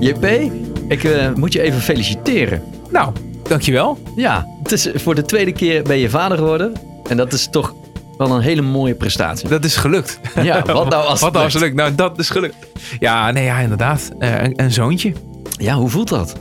JP, ik eh, moet je even feliciteren. Nou, dankjewel. Ja, het is, voor de tweede keer ben je vader geworden. En dat is toch wel een hele mooie prestatie. Dat is gelukt. Ja, wat nou als Wat nou het als het lukt? Nou, dat is gelukt. Ja, nee, ja, inderdaad. Eh, een, een zoontje. Ja, hoe voelt dat?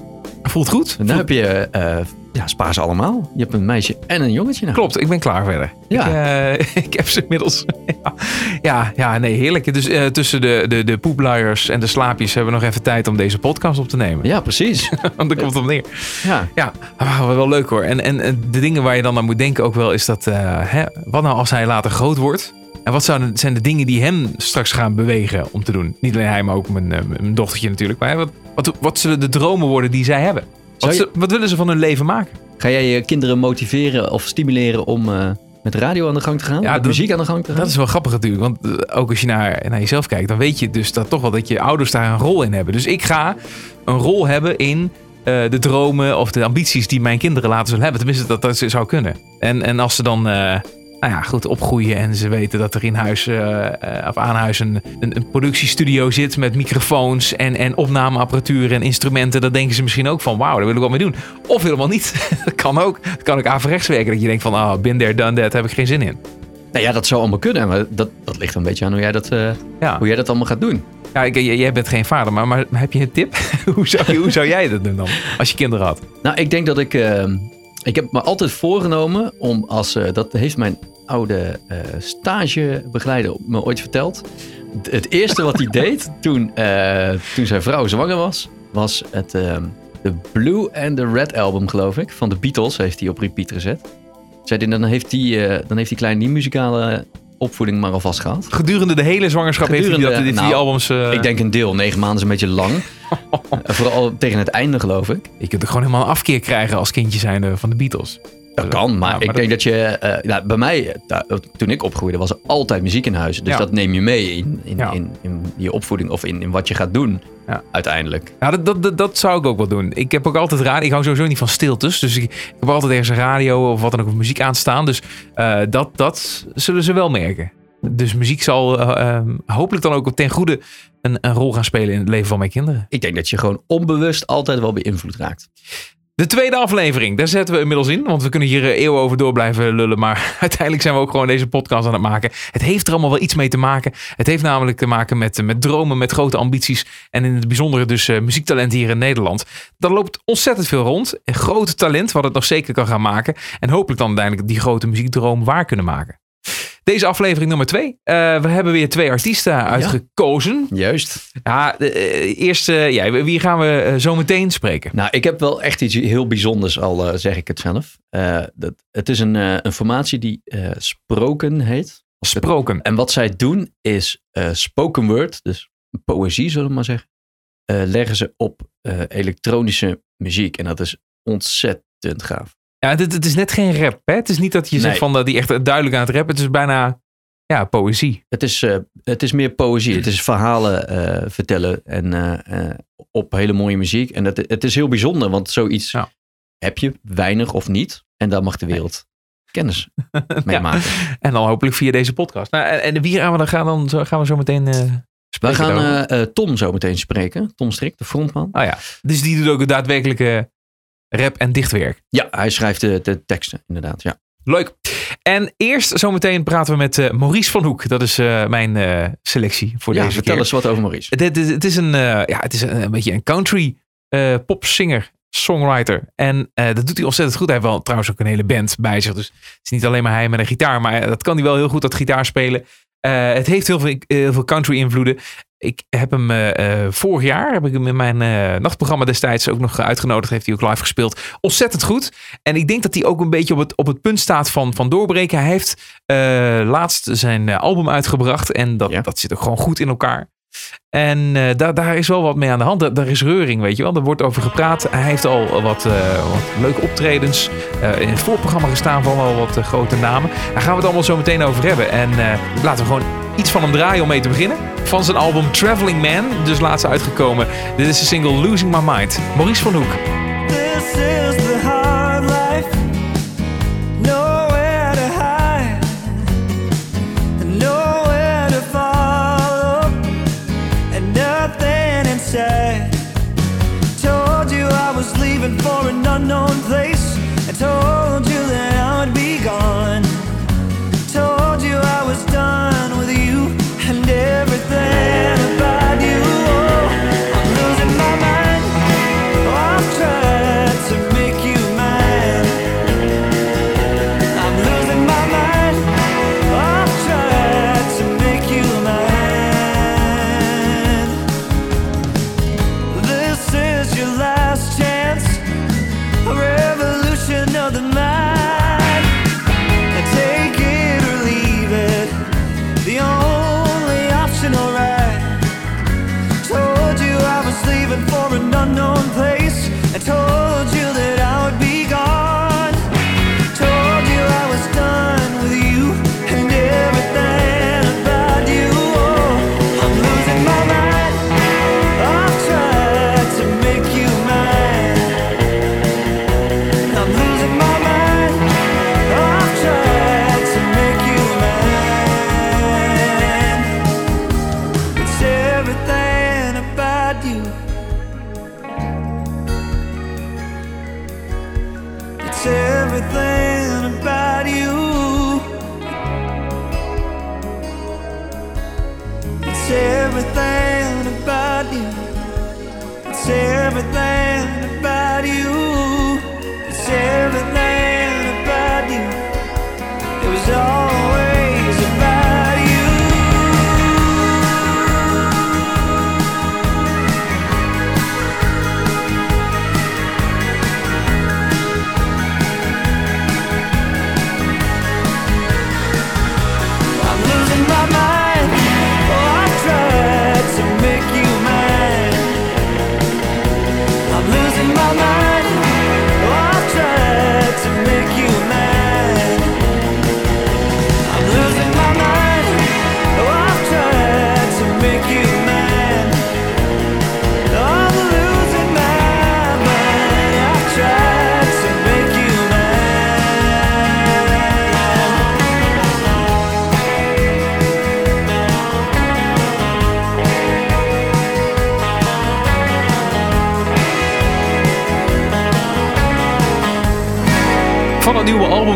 Voelt goed. Dan heb je, eh ja, spaar ze allemaal. Je hebt een meisje en een jongetje nou. Klopt, ik ben klaar verder. Ja. Ik, eh, ik heb ze inmiddels. ja, ja, ja, nee, heerlijk. Dus eh, tussen de, de, de poepluiers en de slaapjes hebben we nog even tijd om deze podcast op te nemen. Ja, precies. Want daar komt het op neer. Ja. Ja, ah, wel leuk hoor. En, en, de dingen waar je dan aan moet denken ook wel is dat... eh, hè, wat nou als hij later groot wordt? En wat zijn de dingen die hem straks gaan bewegen om te doen? Niet alleen hij, maar ook mijn, mijn dochtertje natuurlijk. Maar wat, wat, wat zullen de dromen worden die zij hebben? Wat, je- wat willen ze van hun leven maken? Ga jij je kinderen motiveren of stimuleren om eh, met radio aan de gang te gaan? Ja, met dat- muziek aan de gang te gaan? Dat is wel grappig natuurlijk. Want eh, ook als je naar, naar jezelf kijkt, dan weet je dus dat toch wel dat je ouders daar een rol in hebben. Dus ik ga een rol hebben in eh, de dromen of de ambities die mijn kinderen later zullen hebben. Tenminste, dat dat zou kunnen. En, en als ze dan. Nou ja, goed opgroeien en ze weten dat er in huis eh, eh, of aan huis een, een, een productiestudio zit met microfoons en, en opnameapparatuur en instrumenten. Dan denken ze misschien ook van wauw, daar wil ik wat mee doen. Of helemaal niet. dat kan ook. Dat kan ook averechts werken. Dat je denkt van ah, been there, done that, daar heb ik geen zin in. Nou ja, dat zou allemaal kunnen. Maar dat, dat ligt een beetje aan hoe jij dat, eh, Ja. hoe jij dat allemaal gaat doen. Ja, ik, jij bent geen vader, maar, maar heb je een tip? hoe, zou, je- hoe zou jij dat doen dan? Als je kinderen had. Nou, ik denk dat ik... eh, ik heb me altijd voorgenomen om als... eh, dat heeft mijn oude eh, stagebegeleider me ooit verteld. Het eerste wat hij deed toen, eh, toen zijn vrouw zwanger was... was het eh, de Blue and the Red album, geloof ik. Van de Beatles heeft hij op repeat gezet. Zei hij, dan heeft die, eh, dan heeft die kleine die muzikale opvoeding maar alvast gehad. Gedurende de hele zwangerschap heeft hij dat, heeft die nou, albums... eh, Ik denk een deel. Negen maanden is een beetje lang. Eh, Vooral tegen het einde, geloof ik. Je kunt er gewoon helemaal een afkeer krijgen als kindje zijnde van de Beatles. Dat kan, maar Ja, ik denk dat je... eh, ja, bij mij, eh, toen ik opgroeide, was er altijd muziek in huis. Dus Ja. dat neem je mee in, in, Ja. in, in je opvoeding of in, in wat je gaat doen Ja. uiteindelijk. Ja, dat, dat, dat, dat zou ik ook wel doen. Ik heb ook altijd radio. Ik hou sowieso niet van stiltes. Dus ik, ik heb altijd ergens een radio of wat dan ook of muziek aanstaan. Dus eh, dat, dat zullen ze wel merken. Dus muziek zal eh, eh, hopelijk dan ook ten goede een, een rol gaan spelen in het leven van mijn kinderen. Ik denk dat je gewoon onbewust altijd wel beïnvloed raakt. De tweede aflevering, daar zetten we inmiddels in. Want we kunnen hier eh, eeuwen over door blijven lullen. Maar uiteindelijk zijn we ook gewoon deze podcast aan het maken. Het heeft er allemaal wel iets mee te maken. Het heeft namelijk te maken met, eh, met dromen, met grote ambities. En in het bijzondere dus eh, muziektalent hier in Nederland. Daar loopt ontzettend veel rond. Een groot talent wat het nog zeker kan gaan maken. En hopelijk dan uiteindelijk die grote muziekdroom waar kunnen maken. Deze aflevering nummer twee. Eh, we hebben weer twee artiesten uitgekozen. Juist. Ja, de, eh, eerst, eh, ja, wie gaan we zo meteen spreken? Nou, ik heb wel echt iets heel bijzonders, al zeg ik het zelf. Dat, het is een, een formatie die Sproken heet. Sproken. En wat zij doen is spoken word, dus poëzie zullen we maar zeggen, leggen ze op elektronische muziek. En dat is ontzettend gaaf. Ja, het, het is net geen rap. Hè? Het is niet dat je zegt van dat die echt duidelijk aan het rappen. Het is bijna ja, poëzie. Het is, eh, het is meer poëzie. Het is verhalen eh, vertellen en eh, op hele mooie muziek. En het, het is heel bijzonder, want zoiets Ja. heb je weinig of niet. En daar mag de wereld kennis mee Ja. maken. En dan hopelijk via deze podcast. Nou, en, en wie gaan we dan gaan, dan zo- gaan we zo meteen We gaan Tom zo meteen spreken. Tom Strik, de frontman. oh ja, dus die doet ook daadwerkelijke rap en dichtwerk. Ja, hij schrijft de, de teksten, inderdaad. Ja. Leuk. En eerst zometeen praten we met eh, Maurice van Hoek. Dat is eh, mijn eh, selectie voor ja, deze vertel keer. eens wat over Maurice. Het, het, het is een, ja, het is een, een beetje een country popsinger, songwriter. En dat doet hij ontzettend goed. Hij heeft wel trouwens ook een hele band bij zich. Dus het is niet alleen maar hij met een gitaar. Maar dat kan hij wel heel goed, dat gitaar spelen. Het heeft heel veel, heel veel country invloeden. Ik heb hem eh, eh, vorig jaar, heb ik hem in mijn eh, nachtprogramma destijds ook nog uitgenodigd. Heeft hij ook live gespeeld. Ontzettend goed. En ik denk dat hij ook een beetje op het, op het punt staat van, van doorbreken. Hij heeft laatst zijn album uitgebracht. En dat, Ja. dat zit ook gewoon goed in elkaar. En daar, daar is wel wat mee aan de hand. Daar, daar is reuring, weet je wel. Er wordt over gepraat. Hij heeft al wat, wat leuke optredens in het voorprogramma gestaan van al wat grote namen. Daar gaan we het allemaal zo meteen over hebben. En laten we gewoon iets van hem draaien om mee te beginnen. Van zijn album Traveling Man, dus laatst uitgekomen. Dit is de single Losing My Mind. Maurice van Hoek.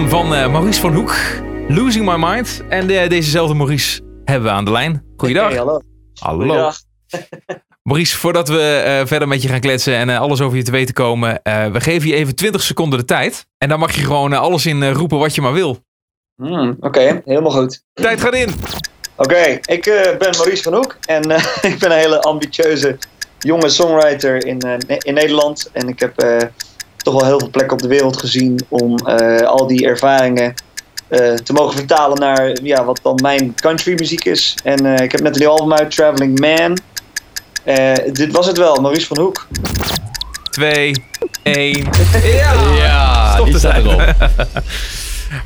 Van eh, Maurice van Hoek, Losing My Mind. En eh, dezezelfde Maurice hebben we aan de lijn. Goeiedag. Hey, hallo. Hallo. Goeiedag. Maurice, voordat we eh, verder met je gaan kletsen en alles over je te weten komen, we geven je even 20 seconden de tijd. En dan mag je gewoon alles in roepen wat je maar wil. Hmm, Oké, helemaal goed. Tijd gaat in. Oké, ik ben Maurice van Hoek en ik ben een hele ambitieuze jonge songwriter in, in Nederland. En ik heb toch wel heel veel plekken op de wereld gezien om eh, al die ervaringen eh, te mogen vertalen naar ja, wat dan mijn country muziek is. En eh, ik heb net een nieuw album uit, Traveling Man. Eh, dit was het wel, Maurice van Hoek. 2, 1. Ja, Stop die staat erop.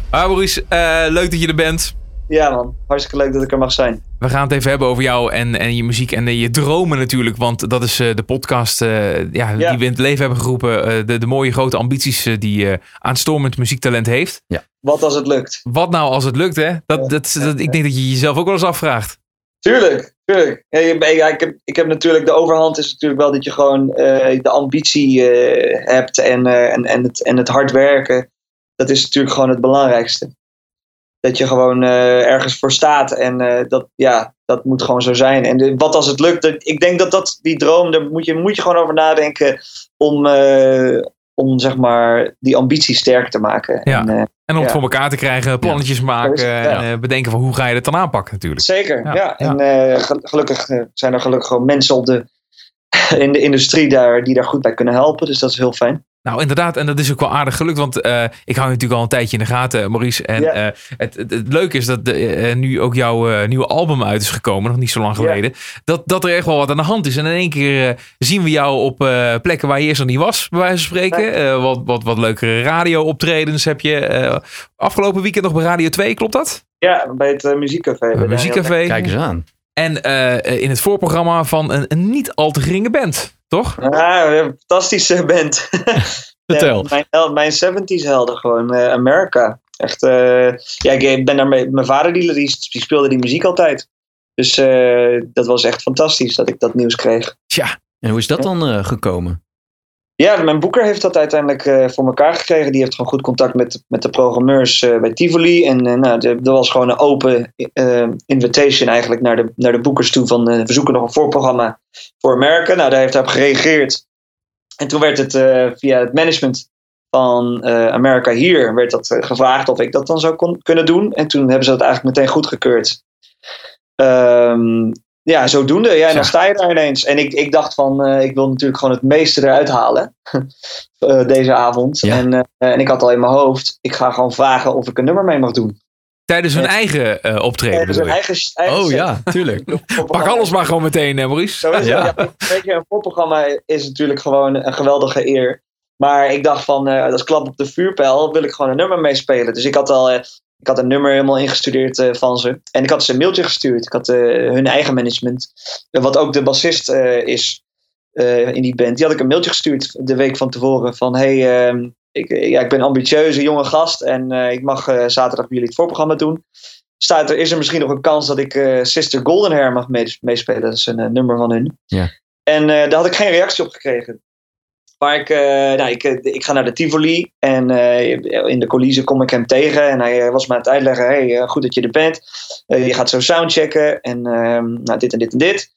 Ah, Maurice, eh, leuk dat je er bent. Ja man, hartstikke leuk dat ik er mag zijn. We gaan het even hebben over jou en, en je muziek en eh, je dromen natuurlijk. Want dat is eh, de podcast eh, ja, Ja. die we in het leven hebben geroepen. eh, de, de mooie grote ambities eh, die je aanstormend muziektalent heeft. Wat als het lukt? Wat nou als het lukt, hè? Dat, Ja. dat, dat, ik denk dat je jezelf ook wel eens afvraagt. Tuurlijk, tuurlijk. Ja, ja, ik, heb, ik heb natuurlijk de overhand is natuurlijk wel dat je gewoon eh, de ambitie eh, hebt en, eh, en, en, het, en het hard werken. Dat is natuurlijk gewoon het belangrijkste. Dat je gewoon eh, ergens voor staat en eh, dat, ja, dat moet gewoon zo zijn. En de- wat als het lukt, dat, ik denk dat, dat die droom, daar moet je, moet je gewoon over nadenken om, eh, om zeg maar die ambitie sterk te maken. Ja. En, En om het voor elkaar te krijgen, plannetjes maken en bedenken van hoe ga je dit dan aanpakken natuurlijk. Zeker, Ja. En gel- gelukkig zijn er gelukkig gewoon mensen op de, in de industrie daar, die daar goed bij kunnen helpen. Dus dat is heel fijn. Nou, inderdaad, en dat is ook wel aardig gelukt, want eh, ik hou je natuurlijk al een tijdje in de gaten, Maurice. En Ja. eh, het, het, het leuke is dat de, eh, nu ook jouw eh, nieuwe album uit is gekomen, nog niet zo lang Ja. geleden. Dat, dat er echt wel wat aan de hand is. En in één keer eh, zien we jou op eh, plekken waar je eerst nog niet was, bij wijze van spreken. Eh, wat, wat, wat leukere radio-optredens heb je. eh, afgelopen weekend nog bij Radio 2, klopt dat? Ja, bij het eh, muziekcafé. Een Bij de- muziekcafé. Kijk eens aan. En eh, in het voorprogramma van een, een niet al te geringe band, toch? Ja, een fantastische band. Vertel. Ja, mijn, mijn 70s helden gewoon. eh, America. Echt, eh, ja, ik ben daarmee, mijn vader die, die, die speelde die muziek altijd. Dus eh, dat was echt fantastisch dat ik dat nieuws kreeg. Tja, En hoe is dat dan eh, gekomen? Ja, mijn boeker heeft dat uiteindelijk eh, voor elkaar gekregen. Die heeft gewoon goed contact met, met de programmeurs eh, bij Tivoli. En eh, nou, er was gewoon een open invitation eigenlijk naar de, naar de boekers toe. Van we zoeken nog een voorprogramma voor Amerika. Nou, daar heeft hij op gereageerd. En toen werd het via het management van Amerika hier werd dat, gevraagd of ik dat dan zou kon, kunnen doen. En toen hebben ze dat eigenlijk meteen goedgekeurd. Ehm ja, zodoende. Ja, en dan sta je daar ineens. En ik, ik dacht van, eh, ik wil natuurlijk gewoon het meeste eruit halen. eh, deze avond. Ja. En, eh, en ik had al in mijn hoofd, ik ga gewoon vragen of ik een nummer mee mag doen. Tijdens hun Ja. eigen optreden. Een je? eigen, eigen Oh set. ja, tuurlijk. Pak alles maar gewoon meteen, eh, Maurice. Zo is het. Ja. Ja. weet je, een voorprogramma is natuurlijk gewoon een geweldige eer. Maar ik dacht van, als klap op de vuurpijl wil ik gewoon een nummer meespelen. Dus ik had al, ik had een nummer helemaal ingestudeerd eh, van ze. En ik had ze een mailtje gestuurd. Ik had eh, hun eigen management, wat ook de bassist eh, is in die band. Die had ik een mailtje gestuurd de week van tevoren. Van, hey, ehm, ik, ja, ik ben ambitieuze jonge gast en ik mag zaterdag bij jullie het voorprogramma doen. Staat er, is er misschien nog een kans dat ik Sister Golden Hair mag mee- meespelen? Dat is een nummer van hun. Ja. En daar had ik geen reactie op gekregen. Maar ik, eh, nou, ik, eh, ik ga naar de Tivoli en eh, in de coulissen kom ik hem tegen. En hij was me aan het uitleggen, hey, goed dat je er bent. Eh, je gaat zo soundchecken en ehm, nou, dit en dit en dit.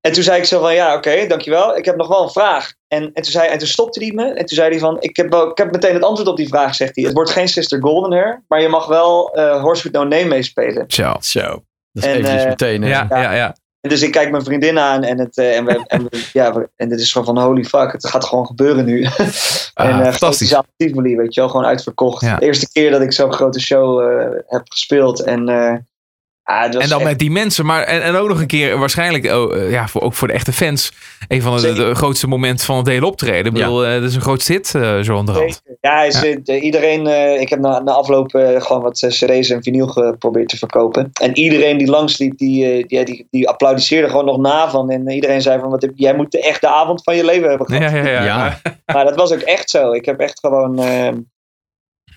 En toen zei ik zo van, ja oké, dankjewel. Ik heb nog wel een vraag. En, en, toen zei, en toen stopte hij me. En toen zei hij van, ik heb, wel- ik heb meteen het antwoord op die vraag, zegt hij. Het wordt geen Sister Golden Hair, maar je mag wel eh Horse with No Name meespelen. Zo. Zo. Dat is En, eventjes meteen. Ja, ja, ja. En dus ik kijk mijn vriendin aan en, het, eh, en, we, en, we- ja, we- en dit is gewoon van holy fuck, het gaat gewoon gebeuren nu. en Ah, eh fantastisch. grote zaal Tivoli, weet je wel, gewoon uitverkocht. Ja. De eerste keer dat ik zo'n grote show eh, heb gespeeld. En, ah, En dan echt- met die mensen, maar en, en ook nog een keer waarschijnlijk, oh, eh, ja, voor, ook voor de echte fans, een van de, grootste momenten van het hele optreden. Ik Ja. bedoel, eh, dat is een groot hit eh, zo. Zeker. Ja, hij is, eh, iedereen, eh, ik heb na, na afloop eh, gewoon wat cd's en vinyl geprobeerd te verkopen. En iedereen die langsliep, die, die, die, die applaudisseerde gewoon nog na van. En iedereen zei van, wat heb, jij moet de echte avond van je leven hebben gehad. Ja, ja, ja. Ja. Maar dat was ook echt zo. Ik heb echt gewoon.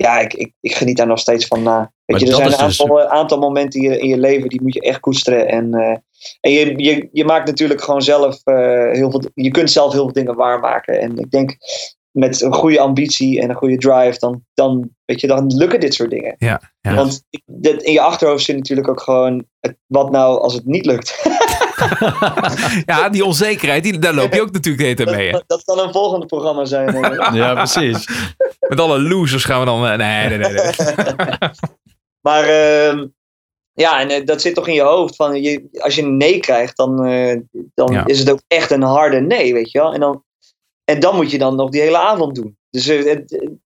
Ja, ik, ik, ik geniet daar nog steeds van na. Maar Weet je, er zijn een dus- aantal, aantal momenten in je, in je leven die moet je echt koesteren. En, eh, en je, je, je maakt natuurlijk gewoon zelf eh, heel veel. Je kunt zelf heel veel dingen waarmaken. En ik denk met een goede ambitie en een goede drive, dan, dan, weet je, dan lukken dit soort dingen. Ja, ja. Want dit, in je achterhoofd zit natuurlijk ook gewoon. Het, wat nou als het niet lukt? Ja, die onzekerheid, die, daar loop je ook natuurlijk de hele tijd mee. dat, dat kan een volgende programma zijn. ja, precies. Met alle losers gaan we dan... eh, nee, nee, nee. nee. Maar ehm, ja, en eh, dat zit toch in je hoofd. Van je, als je een nee krijgt, dan, eh, dan Ja. is het ook echt een harde nee, weet je wel. En dan, en dan moet je dan nog die hele avond doen. Dus eh, eh,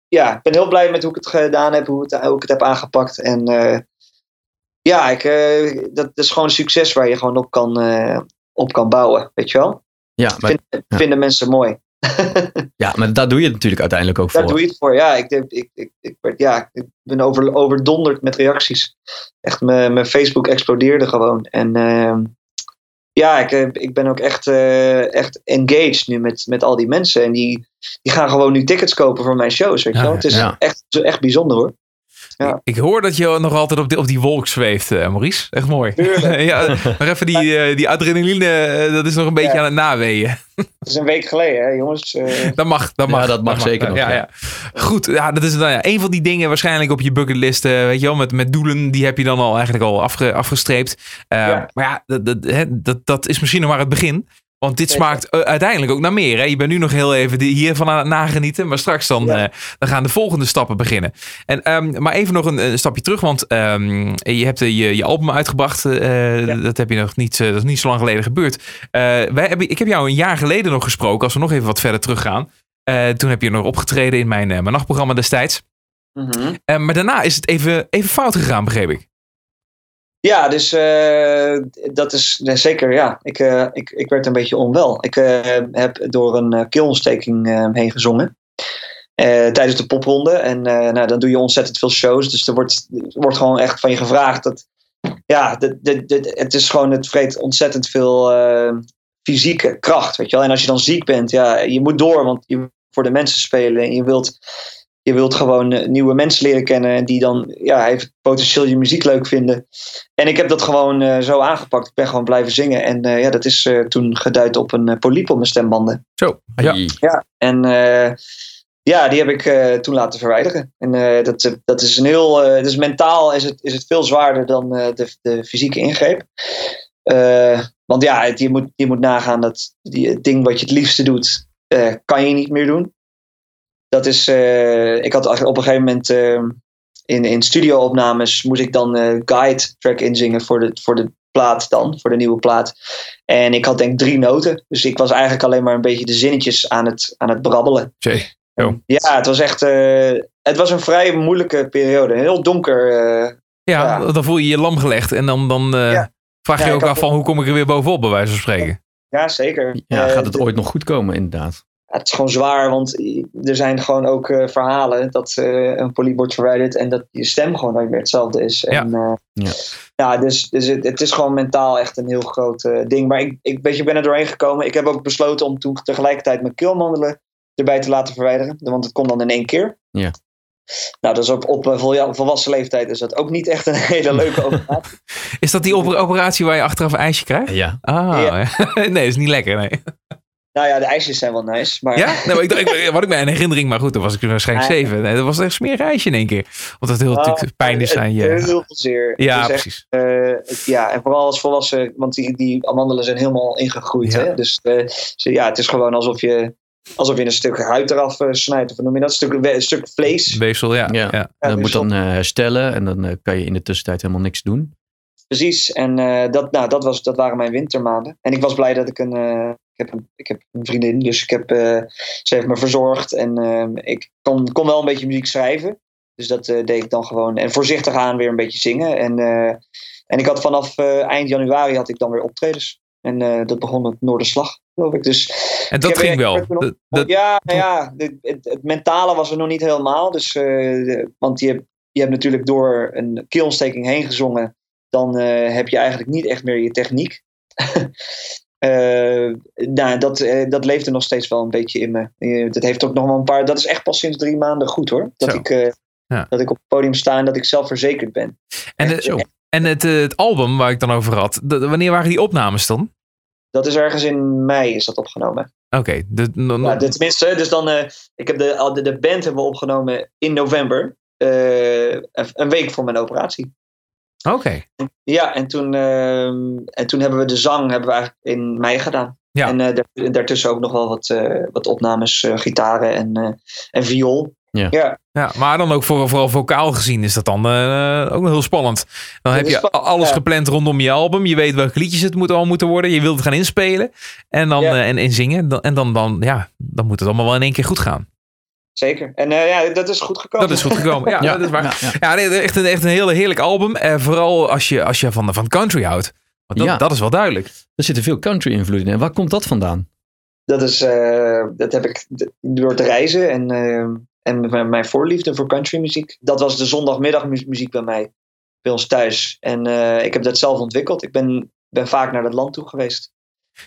ja, ik ben heel blij met hoe ik het gedaan heb, hoe, het, hoe ik het heb aangepakt. En eh, ja, ik, eh, dat, dat is gewoon een succes waar je gewoon op kan, eh, op kan bouwen, weet je wel. Ja, maar, Vinden mensen mooi. ja, maar daar doe je het natuurlijk uiteindelijk ook Daar voor. doe je het voor. Ja, ik, ik, ik, ik, ja, ik ben over, overdonderd met reacties. Echt, mijn, mijn Facebook explodeerde gewoon. En ehm, ja, ik, eh, ik ben ook echt, eh, echt engaged nu met, met al die mensen. En die, die gaan gewoon nu tickets kopen voor mijn shows, weet je Ja, wel. Het is ja. echt, echt bijzonder hoor. Ja. Ik hoor dat je nog altijd op die, op die wolk zweeft, eh, Maurice. Echt mooi. Ja, nog even die, eh, die adrenaline, eh, dat is nog een beetje Ja. aan het naweeën. Het is een week geleden, hè, jongens. Eh, Dat mag, dat Ja, mag. dat mag zeker nog, Ja, ja. ja. Goed, ja, dat is nou ja, een van die dingen waarschijnlijk op je bucketlist, weet je wel, met, met doelen, die heb je dan al eigenlijk al afge, afgestreept. Eh, Ja. Maar ja, dat, dat, hè, dat, dat is misschien nog maar het begin. Want dit smaakt eh, uiteindelijk ook naar meer. Hè? Je bent nu nog heel even hiervan aan het nagenieten. Maar straks dan, Ja. eh, dan gaan de volgende stappen beginnen. En, ehm, maar even nog een, een stapje terug. Want ehm, je hebt eh, je, je album uitgebracht. Ja. Dat heb je nog niet, dat is niet zo lang geleden gebeurd. Wij hebben, ik heb jou een jaar geleden nog gesproken. Als we nog even wat verder teruggaan. Toen heb je nog opgetreden in mijn, mijn nachtprogramma destijds. mhm. Maar daarna is het even, even fout gegaan, begreep ik. Ja, dus eh, dat is zeker, ja. Ik, eh, ik, ik werd een beetje onwel. Ik eh, heb door een keelontsteking heen gezongen. tijdens de popronde. En nou, dan doe je ontzettend veel shows. Dus er wordt, wordt gewoon echt van je gevraagd. Dat, ja, de, de, het is gewoon, het vreet ontzettend veel fysieke kracht. Weet je wel? En als je dan ziek bent, ja, je moet door. Want je voor de mensen spelen. En je wilt, je wilt gewoon eh, nieuwe mensen leren kennen en die dan ja, even potentieel je muziek leuk vinden. En ik heb dat gewoon eh, zo aangepakt. Ik ben gewoon blijven zingen. En eh, ja, dat is eh, toen geduid op een uh, polyp op mijn stembanden. Zo, ja. Ja, en eh, ja, die heb ik eh, toen laten verwijderen. En eh, dat, dat is een heel. eh, dus mentaal is het, is het veel zwaarder dan eh, de, de fysieke ingreep. Eh, want ja, je moet, je moet nagaan dat die, het ding wat je het liefste doet, eh, kan je niet meer doen. Dat is. eh, ik had eigenlijk op een gegeven moment. eh, in, in studio-opnames moest ik dan eh, guide track inzingen voor de, voor de plaat dan, voor de nieuwe plaat. En ik had denk ik drie noten. Dus ik was eigenlijk alleen maar een beetje de zinnetjes aan het, aan het brabbelen. Ja, het was echt. eh, het was een vrij moeilijke periode. Een heel donker. eh, Ja, Ja. dan voel je je lam gelegd. En dan, dan eh, Ja. vraag je Ja, ook af van hoe kom ik er weer bovenop, bij wijze van spreken. ja, zeker. Ja, gaat het ooit nog goed komen, inderdaad? Ja, het is gewoon zwaar, want er zijn gewoon ook eh, verhalen dat eh, een polyp wordt verwijderd en dat je stem gewoon nooit meer hetzelfde is. En, eh, Ja. ja, dus, dus het, het is gewoon mentaal echt een heel groot ding. Maar ik, ik, weet je, ik ben er doorheen gekomen. Ik heb ook besloten om toen tegelijkertijd mijn keelmandelen erbij te laten verwijderen. Want het kon dan in één keer. Ja. Nou, dat is op, op volwassen leeftijd is dat ook niet echt een hele leuke operatie. Is dat die op- operatie waar je achteraf een ijsje krijgt? Ja. Ah, ja. nee, dat is niet lekker. Nee. Nou ja, de ijsjes zijn wel nice. Maar Ja? Maar ik, ik, wat ik mij in herinnering, maar goed, dan was ik waarschijnlijk Ah. zeven. Nee, dat was echt een smerig ijsje in één keer. Want dat heel Ah, natuurlijk pijn is aan je. Heel veel zeer. Ja, echt, precies. eh, ja, en vooral als volwassen, want die, die amandelen zijn helemaal ingegroeid. Ja. Hè? Dus eh, ze- ja, het is gewoon alsof je, alsof je een stuk huid eraf eh, snijdt. Of noem je dat? Een stuk, een stuk vlees. Weefsel, ja. Ja. ja. En dat moet dan eh, herstellen en dan kan je in de tussentijd helemaal niks doen. Precies. En eh, dat, nou, dat, was, dat waren mijn wintermaanden. En ik was blij dat ik een. Ik, heb een ik heb een vriendin, dus ik heb, eh, ze heeft me verzorgd. En eh, ik kon, kon wel een beetje muziek schrijven. Dus dat eh, deed ik dan gewoon. En voorzichtig aan weer een beetje zingen. En, eh, en ik had vanaf eind januari had ik dan weer optredens. En dat begon met Noorderslag, geloof ik. Dus En dat ging wel. ja, nou ja het, het mentale was er nog niet helemaal. Dus, de- want je, hebt- je hebt natuurlijk door een keelontsteking heen gezongen. Dan heb je eigenlijk niet echt meer je techniek. Eh, nou, dat, eh, dat leeft er nog steeds wel een beetje in me. Eh, dat heeft ook nog wel een paar. Dat is echt pas sinds drie maanden goed hoor. Dat, Zo. ik, Ja. dat ik op het podium sta en dat ik zelfverzekerd ben. en Echt het, zo. en het, het album waar ik dan over had, wanneer waren die opnames dan? Dat is ergens in mei is dat opgenomen. Oké, de- no- no- Ja, de- tenminste, dus dan, ik heb de, de, de band hebben we opgenomen in november. Een week voor mijn operatie. Oké. Ja, en toen, ehm, en toen hebben we de zang hebben we eigenlijk in mei gedaan. Ja. En eh, daar- daartussen ook nog wel wat, eh, wat opnames, eh, gitaren en, en viool. Ja. ja, Ja, maar dan ook voor, vooral vocaal gezien is dat dan ook nog heel spannend. Dan heb je spannend, alles ja. gepland rondom je album. Je weet welke liedjes het moet, al moeten worden. Je wilt het gaan inspelen en, dan, Ja. en, en zingen. En dan, dan, ja, dan moet het allemaal wel in één keer goed gaan. Zeker. En eh, ja, dat is goed gekomen. Dat is goed gekomen. Ja, dat is waar. Ja, ja. Ja, nee, echt een, echt een heel heerlijk album. Eh, vooral als je, als je van, van country houdt. Want dat, Ja. dat is wel duidelijk. Er zitten veel country invloeden in. En waar komt dat vandaan? Dat, is, eh, dat heb ik door te reizen en, en mijn- mijn voorliefde voor countrymuziek. Dat was de zondagmiddagmuziek bij mij, bij ons thuis. En eh, ik heb dat zelf ontwikkeld. Ik ben, ben vaak naar dat land toe geweest.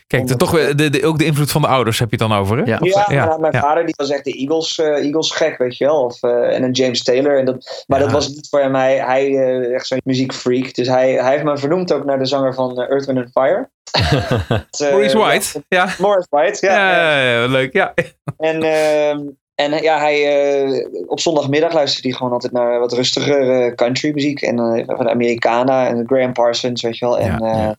Kijk, Omdat- toch weer de, de, ook de invloed van de ouders heb je het dan over, hè? Ja. Ja, ja, maar mijn ja. vader die was echt de Eagles, eh, Eagles gek, weet je wel. Of, eh, en een James Taylor. En dat, maar Ja. dat was niet voor mij. Hij eh echt zo'n muziekfreak. Dus hij, hij heeft me vernoemd ook naar de zanger van Earth, Wind and Fire. Maurice White. Ja, Morris White, ja. ja, ja. ja, ja, leuk. Ja. En, ehm, en ja, hij, eh, op zondagmiddag luisterde hij gewoon altijd naar wat rustiger eh, countrymuziek. En van de Americana en Graham Parsons, weet je wel. En,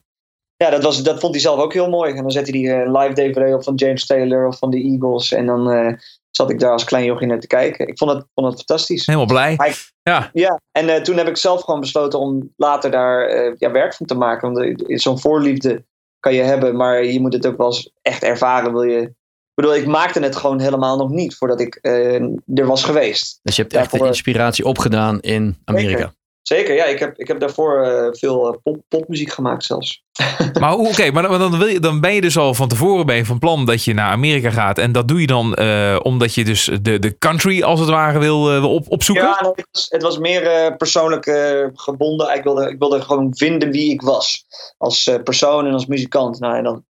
Ja, dat, was, dat vond hij zelf ook heel mooi. En dan zette hij eh, een live DVD op van James Taylor of van de Eagles. En dan eh, zat ik daar als klein jochie naar te kijken. Ik vond het, vond het fantastisch. Helemaal blij. Hij- Ja, Ja, en eh, toen heb ik zelf gewoon besloten om later daar eh, ja, werk van te maken. Want eh, zo'n voorliefde kan je hebben, maar je moet het ook wel eens echt ervaren. Wil je... Ik bedoel, ik maakte het gewoon helemaal nog niet voordat ik eh, er was geweest. Dus je hebt echt de inspiratie opgedaan in Amerika. Zeker, ja. Ik heb, ik heb daarvoor eh, veel eh, pop, popmuziek gemaakt zelfs. maar oké, maar dan, dan, wil je, dan ben je dus al van tevoren ben je van plan dat je naar Amerika gaat. En dat doe je dan eh, omdat je dus de, de country als het ware wil, op, opzoeken? Ja, nee, het, was, het was meer persoonlijk gebonden. Ik wilde, ik wilde gewoon vinden wie ik was. Als persoon en als muzikant. Nou, en dan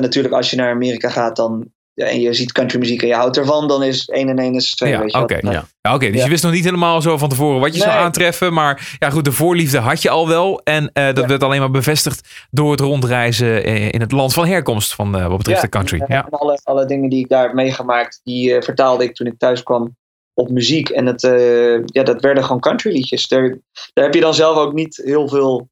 natuurlijk als je naar Amerika gaat, dan en je ziet countrymuziek en je houdt ervan, dan is 1 en 1 is 2. Ja, oké. Nou, Ja. Ja, Oké, dus Ja. je wist nog niet helemaal zo van tevoren wat je zou aantreffen. Maar ja, goed, de voorliefde had je al wel. En eh, dat werd alleen maar bevestigd door het rondreizen eh, in het land van herkomst van eh, wat betreft de country. Ja. en alle, alle dingen die ik daar heb meegemaakt, die vertaalde ik toen ik thuis kwam op muziek. En het, ja, dat werden gewoon countryliedjes. Daar, daar heb je dan zelf ook niet heel veel.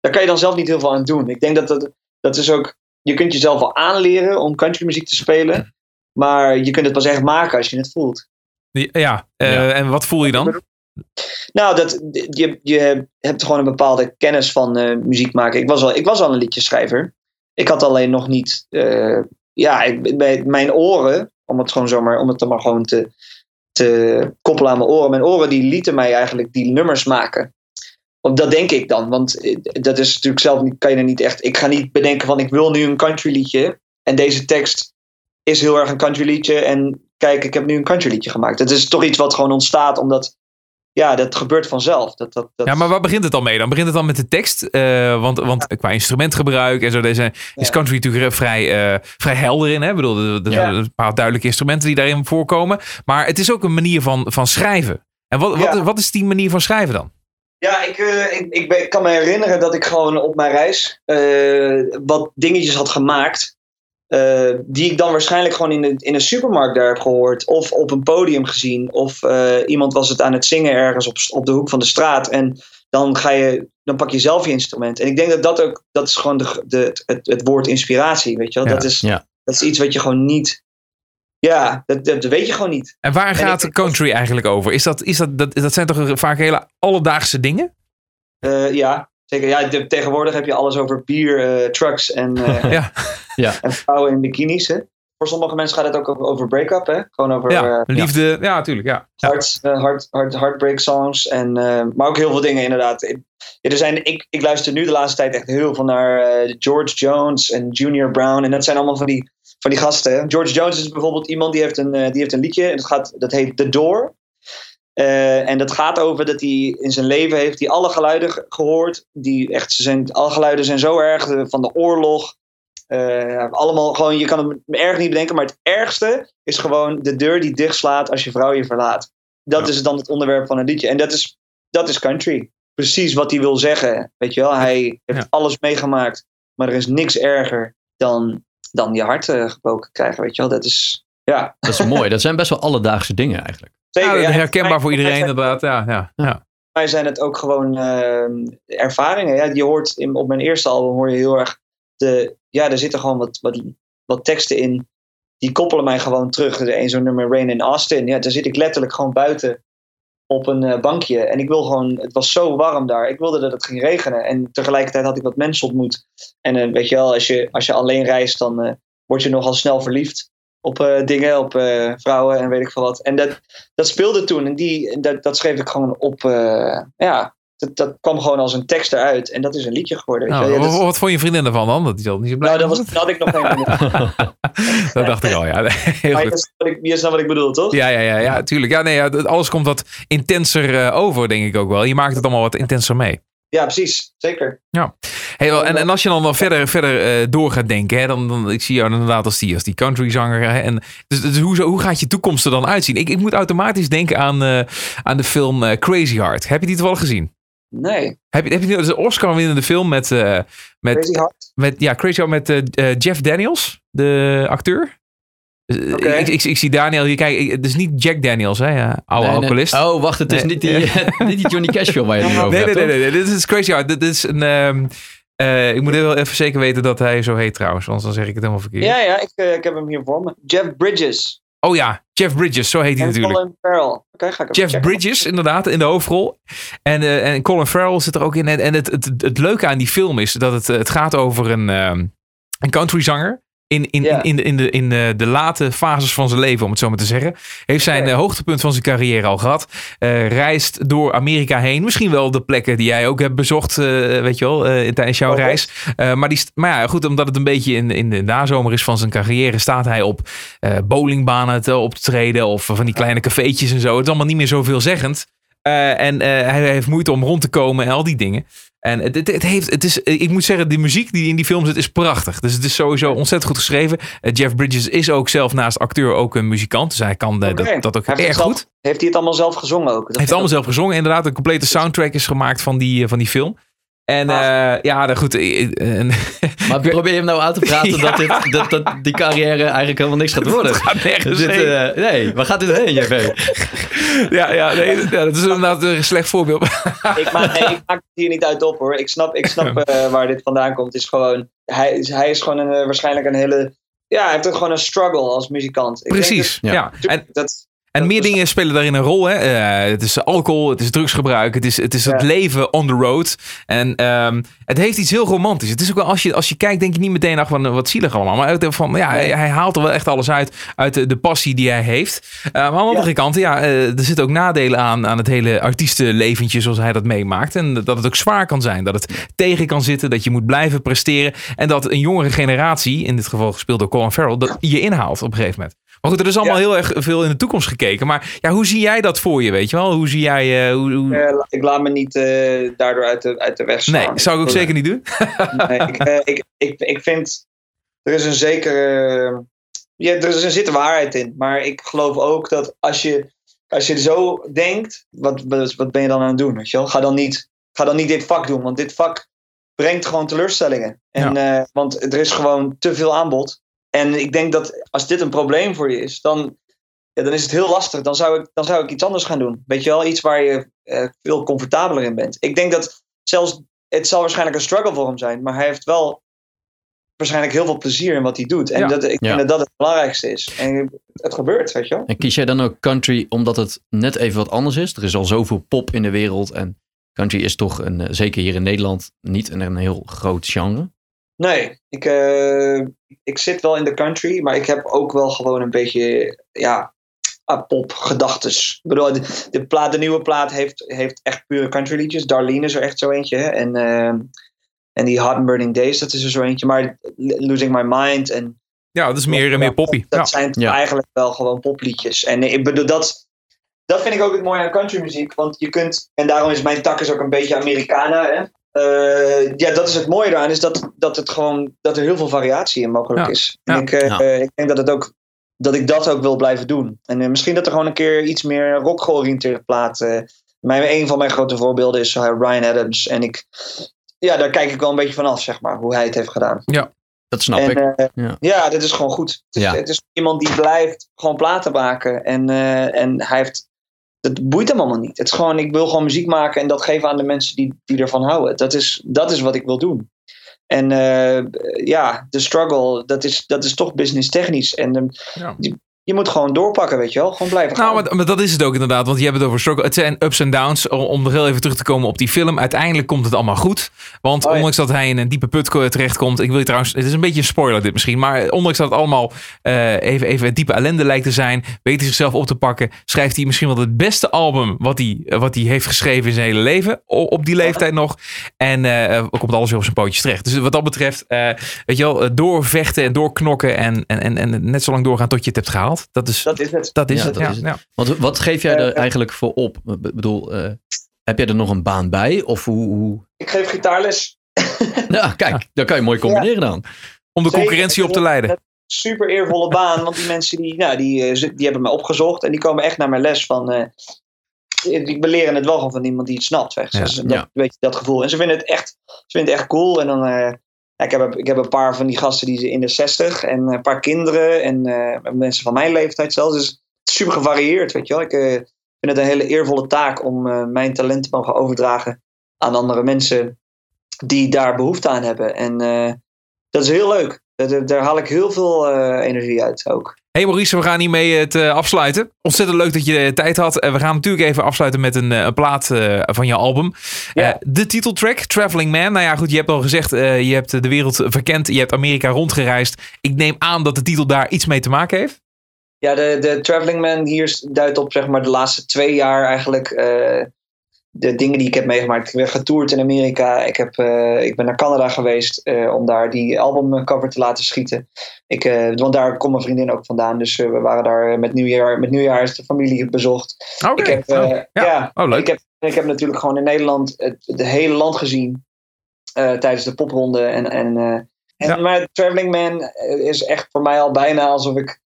Daar kan je dan zelf niet heel veel aan doen. Ik denk dat dat, dat is ook. Je kunt jezelf wel aanleren om countrymuziek te spelen. Maar je kunt het pas echt maken als je het voelt. Ja, eh, Ja. en wat voel je dan? Nou, dat, je, je hebt gewoon een bepaalde kennis van eh, muziek maken. Ik was, al, ik was al een liedjeschrijver. Ik had alleen nog niet. eh, ja, ik, bij mijn oren, om het gewoon zomaar, om het dan maar gewoon te, te koppelen aan mijn oren. Mijn oren die lieten mij eigenlijk die nummers maken. Dat denk ik dan, want eh, dat is natuurlijk zelf niet, kan je er niet echt. Ik ga niet bedenken van ik wil nu een country liedje. En deze tekst is heel erg een country liedje. En kijk, ik heb nu een country liedje gemaakt. Het is toch iets wat gewoon ontstaat omdat ja, dat gebeurt vanzelf. Dat, dat, dat, Ja, maar waar begint het dan mee? Dan begint het dan met de tekst. eh, want, want qua instrumentgebruik en zo deze, is Ja. country natuurlijk vrij, eh, vrij helder in. Hè? Ik bedoel, er er Ja. zijn een paar duidelijke instrumenten die daarin voorkomen. Maar het is ook een manier van, van schrijven. En wat, wat, Ja. wat is die manier van schrijven dan? Ja, ik, eh, ik, ik, ben- ik kan me herinneren dat ik gewoon op mijn reis eh, wat dingetjes had gemaakt. eh, die ik dan waarschijnlijk gewoon in, de, in een supermarkt daar heb gehoord. Of op een podium gezien. Of iemand was het aan het zingen ergens op, op de hoek van de straat. En dan, ga je, dan pak je zelf je instrument. En ik denk dat dat ook, dat is gewoon de, de, het, het woord inspiratie, weet je wel. Ja, dat, is, ja. dat is iets wat je gewoon niet, ja, dat, dat, weet je gewoon niet. En waar En gaat ik- country eigenlijk over? Is dat, is dat, dat, dat zijn toch vaak hele alledaagse dingen? Eh, ja, zeker. Ja, de- tegenwoordig heb je alles over bier, eh, trucks en, eh, Ja, en vrouwen in bikinis. Hè? Voor sommige mensen gaat het ook over, over break-up. Hè? Gewoon over ja eh, liefde. Ja, natuurlijk. Ja. Ja. hard, hard, hard, heartbreak songs. En, eh, maar ook heel veel dingen inderdaad. Ik, ja, er zijn, ik, ik luister nu de laatste tijd echt heel veel naar eh, George Jones en Junior Brown. En dat zijn allemaal van die, van die gasten. George Jones is bijvoorbeeld iemand die heeft een, eh, die heeft een liedje. En dat, gaat, dat heet The Door. Eh, en dat gaat over dat hij in zijn leven heeft hij alle geluiden ge- gehoord. Die echt, ze zijn, alle geluiden zijn zo erg eh, van de oorlog. Allemaal gewoon, je kan het erg niet bedenken, maar het ergste is gewoon de deur die dichtslaat als je vrouw je verlaat. Dat Ja. is dan het onderwerp van een liedje. En dat is, dat is country. Precies wat hij wil zeggen. Weet je wel, hij heeft Ja. alles meegemaakt, maar er is niks erger dan, dan je hart eh, gebroken krijgen. Weet je wel, dat is, ja, Dat is mooi. Dat zijn best wel alledaagse dingen eigenlijk. zeker. Ja, ja. herkenbaar voor iedereen inderdaad. Ja, ja, ja. mij zijn het ook gewoon eh, ervaringen. Ja, je hoort in, op mijn eerste album hoor je heel erg de, ja, er zitten gewoon wat, wat, wat teksten in. Die koppelen mij gewoon terug. Er een zo'n nummer Rain in Austin. Ja, daar zit ik letterlijk gewoon buiten op een eh, bankje. En ik wil gewoon, het was zo warm daar. Ik wilde dat het ging regenen. En tegelijkertijd had ik wat mensen ontmoet. En eh, weet je wel, als je, als je alleen reist, dan eh, word je nogal snel verliefd op dingen, op vrouwen en weet ik veel wat. En dat, dat speelde toen. En die, dat, dat schreef ik gewoon op. ja, dat, dat kwam gewoon als een tekst eruit. En dat is een liedje geworden. Nou, wel. Ja, wat, dat, wat vond je vriendin ervan dan? Dat die dat niet zo blij nou, dat, was, dat had ik nog geen. dat dacht ik al, ja. Heel Maar goed. je snapt wat ik- bedoel, toch? Ja, ja, ja, ja, tuurlijk. Ja, nee, ja, alles komt wat intenser eh, over, denk ik ook wel. Je maakt het allemaal wat intenser mee. Ja, precies. Zeker. Hey, wel, en, en als je dan wel verder, verder eh, door gaat denken, hè, dan, dan ik zie jou inderdaad als die, als die country zanger. Hè, en, dus dus hoe, hoe gaat je toekomst er dan uitzien? Ik, ik moet automatisch denken aan, eh, aan de film Crazy Heart. Heb je die toevallig gezien? Nee. Heb je, heb je die, dat is een Oscar-winnende film met, eh, met, Crazy Heart. met, ja, Crazy Heart met eh, eh, Jeff Daniels, de acteur. Oké. Ik, ik, ik zie Daniel hier kijken. Het is niet Jack Daniels, hè? Ja, oude Nee, nee. alcoholist. Oh, wacht. Het is Nee. niet, die, niet die Johnny Cash film waar je het nu over Nee, nee, hebt, nee, nee, nee, Dit is Crazy Heart. Dit is een. ehm, eh, ik moet wel even zeker weten dat hij zo heet trouwens, anders dan zeg ik het helemaal verkeerd. Ja, ja, ik, ik heb hem hier voor me. Jeff Bridges. Oh ja, Jeff Bridges, zo heet hij En natuurlijk. Colin Farrell. Oké, ga ik even Jeff checken. Bridges, inderdaad, in de hoofdrol. En, eh, en Colin Farrell zit er ook in. En, en het, het, het leuke aan die film is dat het, het gaat over een, ehm, een countryzanger. In, in, Ja. in, in, de, in, de, in de, de late fases van zijn leven, om het zo maar te zeggen. Heeft zijn eh, hoogtepunt van zijn carrière al gehad. Eh, reist door Amerika heen. Misschien wel de plekken die jij ook hebt bezocht, eh, weet je wel, eh, tijdens jouw reis. Maar, die, maar ja, goed, omdat het een beetje in, in de nazomer is van zijn carrière, staat hij op bowlingbanen te, op te treden. Of van die kleine cafeetjes en zo. Het is allemaal niet meer zo veelzeggend. Eh, en eh, hij heeft moeite om rond te komen en al die dingen. En het, het, het heeft, het is, ik moet zeggen, de muziek die in die film zit is prachtig. Dus het is sowieso ontzettend goed geschreven. Eh, Jeff Bridges is ook zelf naast acteur ook een muzikant. Dus hij kan eh, dat, dat ook heeft erg goed. Heeft hij het allemaal zelf gezongen ook? Dat Hij heeft allemaal zelf gezongen. Inderdaad, een complete soundtrack is gemaakt van die, eh, van die film. En eh, ja, nou goed. en- Maar probeer je hem nou aan te praten Ja. dat, dit, dat, dat die carrière eigenlijk helemaal niks gaat worden? Het gaat nergens Dit, heen. eh, nee, waar gaat dit heen, JV? ja, ja, nee, ja, dat is inderdaad een slecht voorbeeld. ik, maak, nee, ik maak het hier niet uit op hoor. Ik snap, ik snap eh, waar dit vandaan komt. Het is gewoon, hij, is- hij is gewoon een, waarschijnlijk een hele. Ja, hij heeft ook gewoon een struggle als muzikant. Ik denk Precies. Ja. Ja. dat- En, dat, en meer dingen spelen daarin een rol. Hè? Eh, het is alcohol, het is drugsgebruik, het is, het, is het Ja. leven on the road. En ehm, het heeft iets heel romantisch. Het is ook wel, als je, als je kijkt, denk je niet meteen, ach, van, wat zielig allemaal. Maar van, ja, hij, hij haalt er wel echt alles uit, uit de, de passie die hij heeft. Eh, maar aan de andere kant, ja, eh, er zitten ook nadelen aan, aan het hele artiestenleventje zoals hij dat meemaakt. En dat het ook zwaar kan zijn, dat het tegen kan zitten, dat je moet blijven presteren. En dat een jongere generatie, in dit geval gespeeld door Colin Farrell, dat je inhaalt op een gegeven moment. Maar goed, er is allemaal Ja. heel erg veel in de toekomst gekeken. Maar ja, hoe zie jij dat voor je, weet je wel? Hoe zie jij... eh, hoe, hoe- eh, ik laat me niet eh, daardoor uit de, uit de weg slaan. Nee, zou ik ook zeker niet doen. Nee, ik, ik, ik, ik vind. Er is een zekere. Ja, er is een zit waarheid in. Maar ik geloof ook dat als je, als je zo denkt. Wat, wat, ben je dan aan het doen? Weet je wel? Ga, dan niet, ga dan niet dit vak doen. Want dit vak brengt gewoon teleurstellingen. En, want er is gewoon te veel aanbod. En ik denk dat als dit een probleem voor je is. Dan, ja, dan is het heel lastig. Dan zou, ik, dan zou ik iets anders gaan doen. Weet je wel? Iets waar je eh, veel comfortabeler in bent. Ik denk dat zelfs het zal waarschijnlijk een struggle voor hem zijn, maar hij heeft wel waarschijnlijk heel veel plezier in wat hij doet. En Ja. dat, ik Ja. vind dat dat het belangrijkste is. En het gebeurt, weet je wel. En kies jij dan ook country omdat het net even wat anders is? Er is al zoveel pop in de wereld en country is toch, een, eh, zeker hier in Nederland, niet een, een heel groot genre. Nee, ik, eh, ik zit wel in de country, maar ik heb ook wel gewoon een beetje, ja, ah, pop gedachtes. Ik bedoel, de, de, plaat, de nieuwe plaat heeft, heeft echt pure country liedjes. Darlene is er echt zo eentje. Hè? En, eh, en die Hot and Burning Days, dat is er zo eentje. Maar Losing My Mind en Ja, dat is meer, meer poppy. Dat Ja. zijn Ja. eigenlijk wel gewoon popliedjes. En ik bedoel, dat, dat vind ik ook het mooie aan countrymuziek. Want je kunt, en daarom is mijn tak is ook een beetje Americana. Hè? Eh, ja, dat is het mooie eraan, is dat, dat, het gewoon, dat er heel veel variatie in mogelijk Ja. is. En Ja. ik, eh, Ja. eh, ik denk dat, het ook, dat ik dat ook wil blijven doen. En misschien dat er gewoon een keer iets meer rock georiënteerde plaat. eh, mijn, een van mijn grote voorbeelden is Ryan Adams. En ik, ja, daar kijk ik wel een beetje vanaf, zeg maar, hoe hij het heeft gedaan. Dat snap En, ik. Ja. ja. dit is gewoon goed. Het is, Ja. het is iemand die blijft gewoon platen maken. En, eh, en hij heeft. Dat boeit hem allemaal niet. Het is gewoon, ik wil gewoon muziek maken en dat geven aan de mensen die, die ervan houden. Dat is, dat is wat ik wil doen. En eh, ja, de struggle, dat is, dat is toch business technisch. En eh, Ja. je, je moet gewoon doorpakken, weet je wel. Gewoon blijven gaan. Nou, maar, maar dat is het ook inderdaad. Want je hebt het over struggle. Het zijn ups en downs. Om- nog heel even terug te komen op die film. Uiteindelijk komt het allemaal goed. Want Oh ja. ondanks dat hij in een diepe put ko- terechtkomt. Ik wil je trouwens. Het is een beetje een spoiler dit misschien. Maar ondanks dat het allemaal eh, even, even diepe ellende lijkt te zijn. Weet hij zichzelf op te pakken. Schrijft hij misschien wel het beste album. Wat hij, wat hij heeft geschreven in zijn hele leven. Op die leeftijd nog. En eh, komt alles weer op zijn pootjes terecht. Dus wat dat betreft. weet je wel. Doorvechten en doorknokken. En, en, en, en net zo lang doorgaan tot je het hebt gehaald. Dat is, dat is het. dat is Ja, het. dat ja, is het. ja. Want wat geef jij er Eh, eigenlijk voor op? Ik bedoel, eh, heb jij er nog een baan bij? Of hoe... hoe... Ik geef gitaarles. Ja, kijk, dan kan je mooi combineren dan. Om de Zeker. concurrentie op te leiden. super eervolle baan. Want die mensen die, nou, die, eh, die hebben me opgezocht. En die komen echt naar mijn les van... eh die beleren het wel gewoon van iemand die het snapt. Zeg. Ja. Dus dat, Ja. Weet je, dat gevoel. En ze vinden het echt, ze vinden het echt cool. En dan... eh, ik, heb, ik heb een paar van die gasten die in de 60 en een paar kinderen en eh, mensen van mijn leeftijd zelfs. Dus super gevarieerd, weet je wel. Ik eh, vind het een hele eervolle taak om eh, mijn talent te mogen overdragen aan andere mensen die daar behoefte aan hebben. En dat is heel leuk. Dat- Daar haal ik heel veel energie uit ook. Hey Maurice, we gaan hiermee het eh, afsluiten. Ontzettend leuk dat je de tijd had. En we gaan natuurlijk even afsluiten met een, eh, een plaat eh, van je album. Ja. Eh, de titeltrack, Traveling Man. Nou ja, goed, je hebt al gezegd, eh, je hebt de wereld verkend. Je hebt Amerika rondgereisd. Ik neem aan dat de titel daar iets mee te maken heeft. Ja, de, de Traveling Man hier duidt op zeg maar, de laatste twee jaar eigenlijk eh, de dingen die ik heb meegemaakt. Ik ben getoerd in Amerika. Ik, heb, eh, ik ben naar Canada geweest eh, om daar die albumcover te laten schieten. Ik, eh, want daar komt mijn vriendin ook vandaan. Dus we waren daar met nieuwjaar, met nieuwjaar is de familie bezocht. Oké. Ik heb, Oh, ja. ja. Oh, leuk. Ik heb, ik heb natuurlijk gewoon in Nederland het, het hele land gezien. tijdens de popronde. En, en, en, Ja. Maar Traveling Man is echt voor mij al bijna alsof ik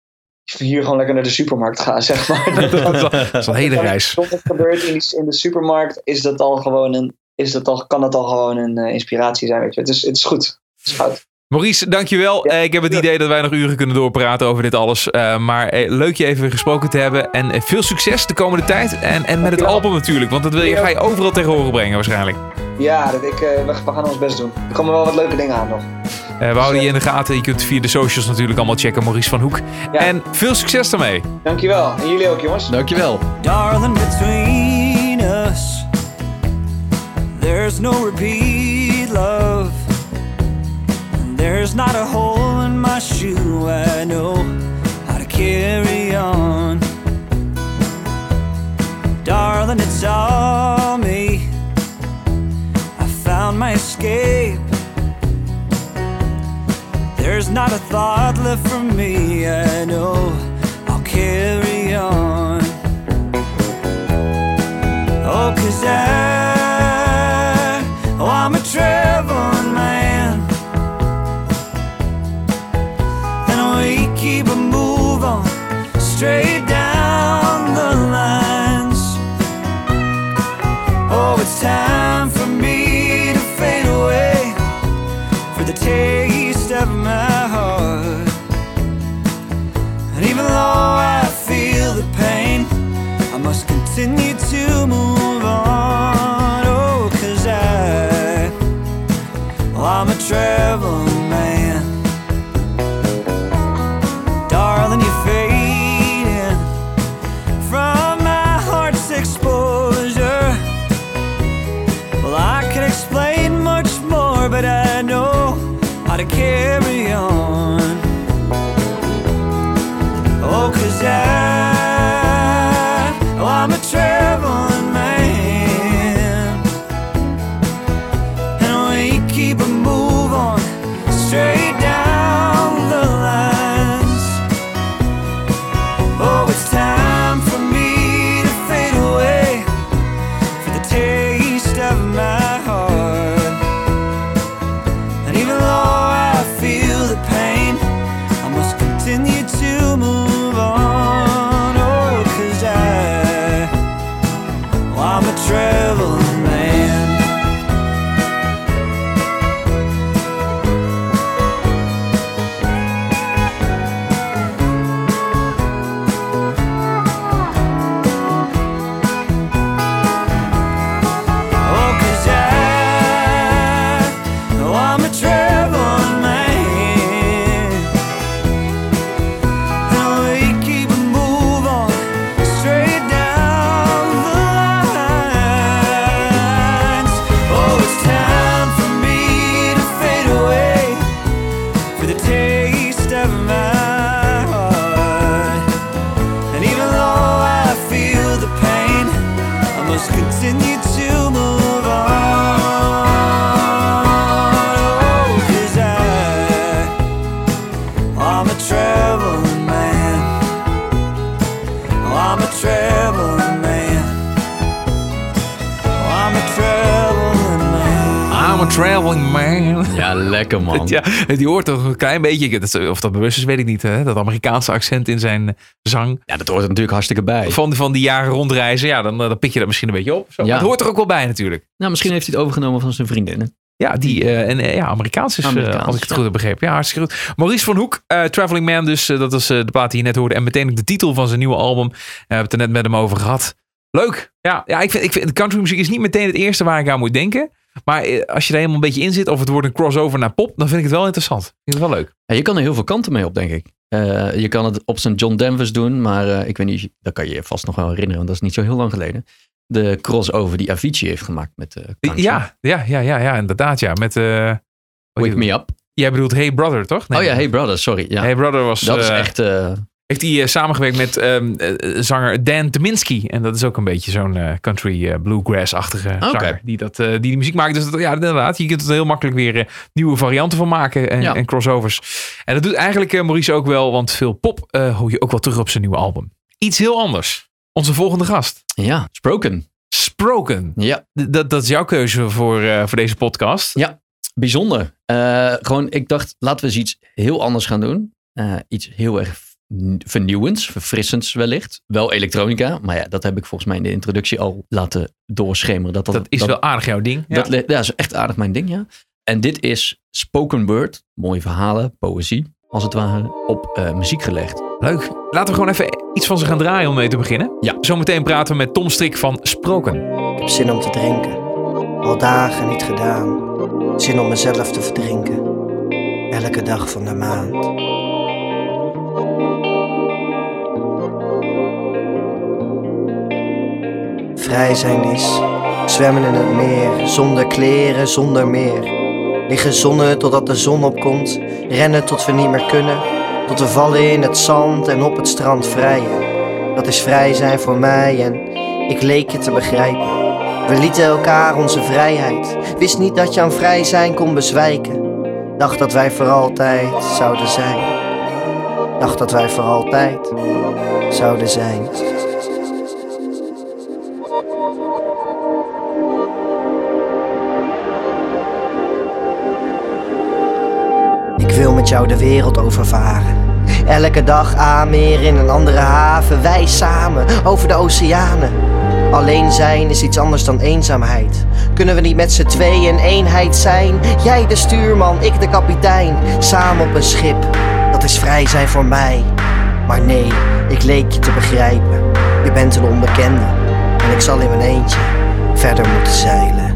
hier gewoon lekker naar de supermarkt ga, zeg maar. dat, is, een hele reis. Als het gebeurt in, die- in de supermarkt, is dat al gewoon een, is dat al, kan dat al gewoon een eh, inspiratie zijn. Weet je. Het, is, het is goed. Het is goud. Maurice, dankjewel. Ja. Eh, ik heb het idee dat wij nog uren kunnen doorpraten over dit alles. Eh, maar leuk je even gesproken te hebben. En veel succes de komende tijd. En, en met het album natuurlijk. Want dat wil je, ga je overal tegen horen brengen waarschijnlijk. Ja, dat ik, we, we gaan ons best doen. Er komen wel wat leuke dingen aan nog. Eh, we houden je in de gaten. Je kunt via de socials natuurlijk allemaal checken. Maurice van Hoek. Ja. En veel succes daarmee. Dankjewel. En jullie ook, jongens. Dankjewel. Darling, between us, there's no repeat love. There's not a hole in my shoe. I know how to carry on. Darling, it's all me. I found my escape. There's not a thought left for me. I know I'll carry Man. Ja, lekker man. Ja, die hoort toch een klein beetje. Of dat bewust is, weet ik niet. Hè? Dat Amerikaanse accent in zijn zang. Ja, dat hoort er natuurlijk hartstikke bij. Van, van die jaren rondreizen. Ja, dan, dan pik je dat misschien een beetje op. Zo. Ja. Maar het hoort er ook wel bij natuurlijk. Nou, misschien heeft hij het overgenomen van zijn vriendinnen. Ja, die, eh, en, eh, ja Amerikaans is, eh, als ik het ja. goed heb begrepen. Ja, hartstikke goed. Maurice van Hoek, eh, Traveling Man dus. eh, dat is eh, de plaat die je net hoorde. En meteen ook de titel van zijn nieuwe album. Eh, we hebben het er net met hem over gehad. Leuk. Ja, ja ik vind, ik vind countrymuziek is niet meteen het eerste waar ik aan moet denken. Maar eh, als je er helemaal een beetje in zit, of het wordt een crossover naar pop, dan vind ik het wel interessant. Ik vind het wel leuk. Ja, je kan er heel veel kanten mee op, denk ik. Eh, je kan het op zijn John Denvers doen, maar eh, ik weet niet, dat kan je je vast nog wel herinneren, want dat is niet zo heel lang geleden. De crossover die Avicii heeft gemaakt met country. Ja, ja, ja, ja, ja, inderdaad. Ja, met. Wake Me Up. Jij bedoelt Hey Brother, toch? Nee. Oh ja, Hey Brother, sorry. Ja. Hey Brother was. dat is echt... eh, Heeft hij eh, samengewerkt met ehm, eh, zanger Dan Teminski. En dat is ook een beetje zo'n eh, country eh, bluegrass-achtige zanger. Die, dat, eh, die die muziek maakt. Dus dat, ja, inderdaad. Je kunt er heel makkelijk weer eh, nieuwe varianten van maken. En, Ja. en crossovers. En dat doet eigenlijk eh, Maurice ook wel. Want veel pop eh, hoor je ook wel terug op zijn nieuwe album. Iets heel anders. Onze volgende gast. ja, Spoken. Sproken. Ja, Dat, dat is jouw keuze voor, eh, voor deze podcast. Ja. bijzonder. Eh, gewoon, ik dacht, laten we eens iets heel anders gaan doen. Eh, iets heel erg vernieuwends, verfrissends wellicht. Wel elektronica, maar ja, dat heb ik volgens mij in de introductie al laten doorschemeren. Dat, dat, Dat is wel aardig jouw ding. Dat, ja, dat is echt aardig mijn ding, ja. En dit is spoken word, mooie verhalen, poëzie, als het ware, op eh, muziek gelegd. Leuk. Laten we gewoon even iets van ze gaan draaien om mee te beginnen. Ja. Zometeen praten we met Tom Strik van Sproken. Ik heb zin om te drinken, al dagen niet gedaan. Zin om mezelf te verdrinken, elke dag van de maand. Vrij zijn is zwemmen in het meer, zonder kleren, zonder meer. Liggen zonnen totdat de zon opkomt, rennen tot we niet meer kunnen. Tot we vallen in het zand en op het strand vrijen. Dat is vrij zijn voor mij en ik leek je te begrijpen. We lieten elkaar onze vrijheid. Wist niet dat je aan vrij zijn kon bezwijken. Dacht dat wij voor altijd zouden zijn. Dacht dat wij voor altijd zouden zijn. Met jou de wereld overvaren. Elke dag aanmeer in een andere haven. Wij samen over de oceanen. Alleen zijn is iets anders dan eenzaamheid. Kunnen we niet met z'n tweeën een eenheid zijn? Jij de stuurman, ik de kapitein. Samen op een schip, dat is vrij zijn voor mij. Maar nee, ik leek je te begrijpen. Je bent een onbekende. En ik zal in mijn eentje verder moeten zeilen.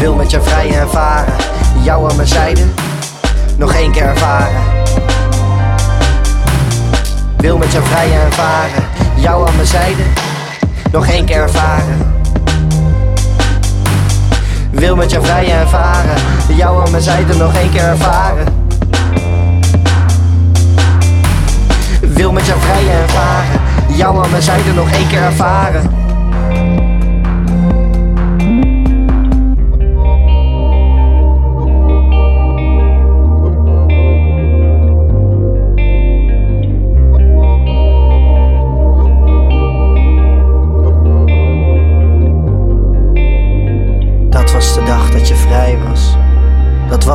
Wil met je vrij en varen, jou aan mijn zijde, nog één keer ervaren. Wil met je vrij en varen, jou aan mijn zijde, nog één keer ervaren. Wil met je vrij en varen, jou aan mijn zijde nog één keer ervaren. Wil met je vrij en varen, jou aan mijn zijde nog één keer ervaren.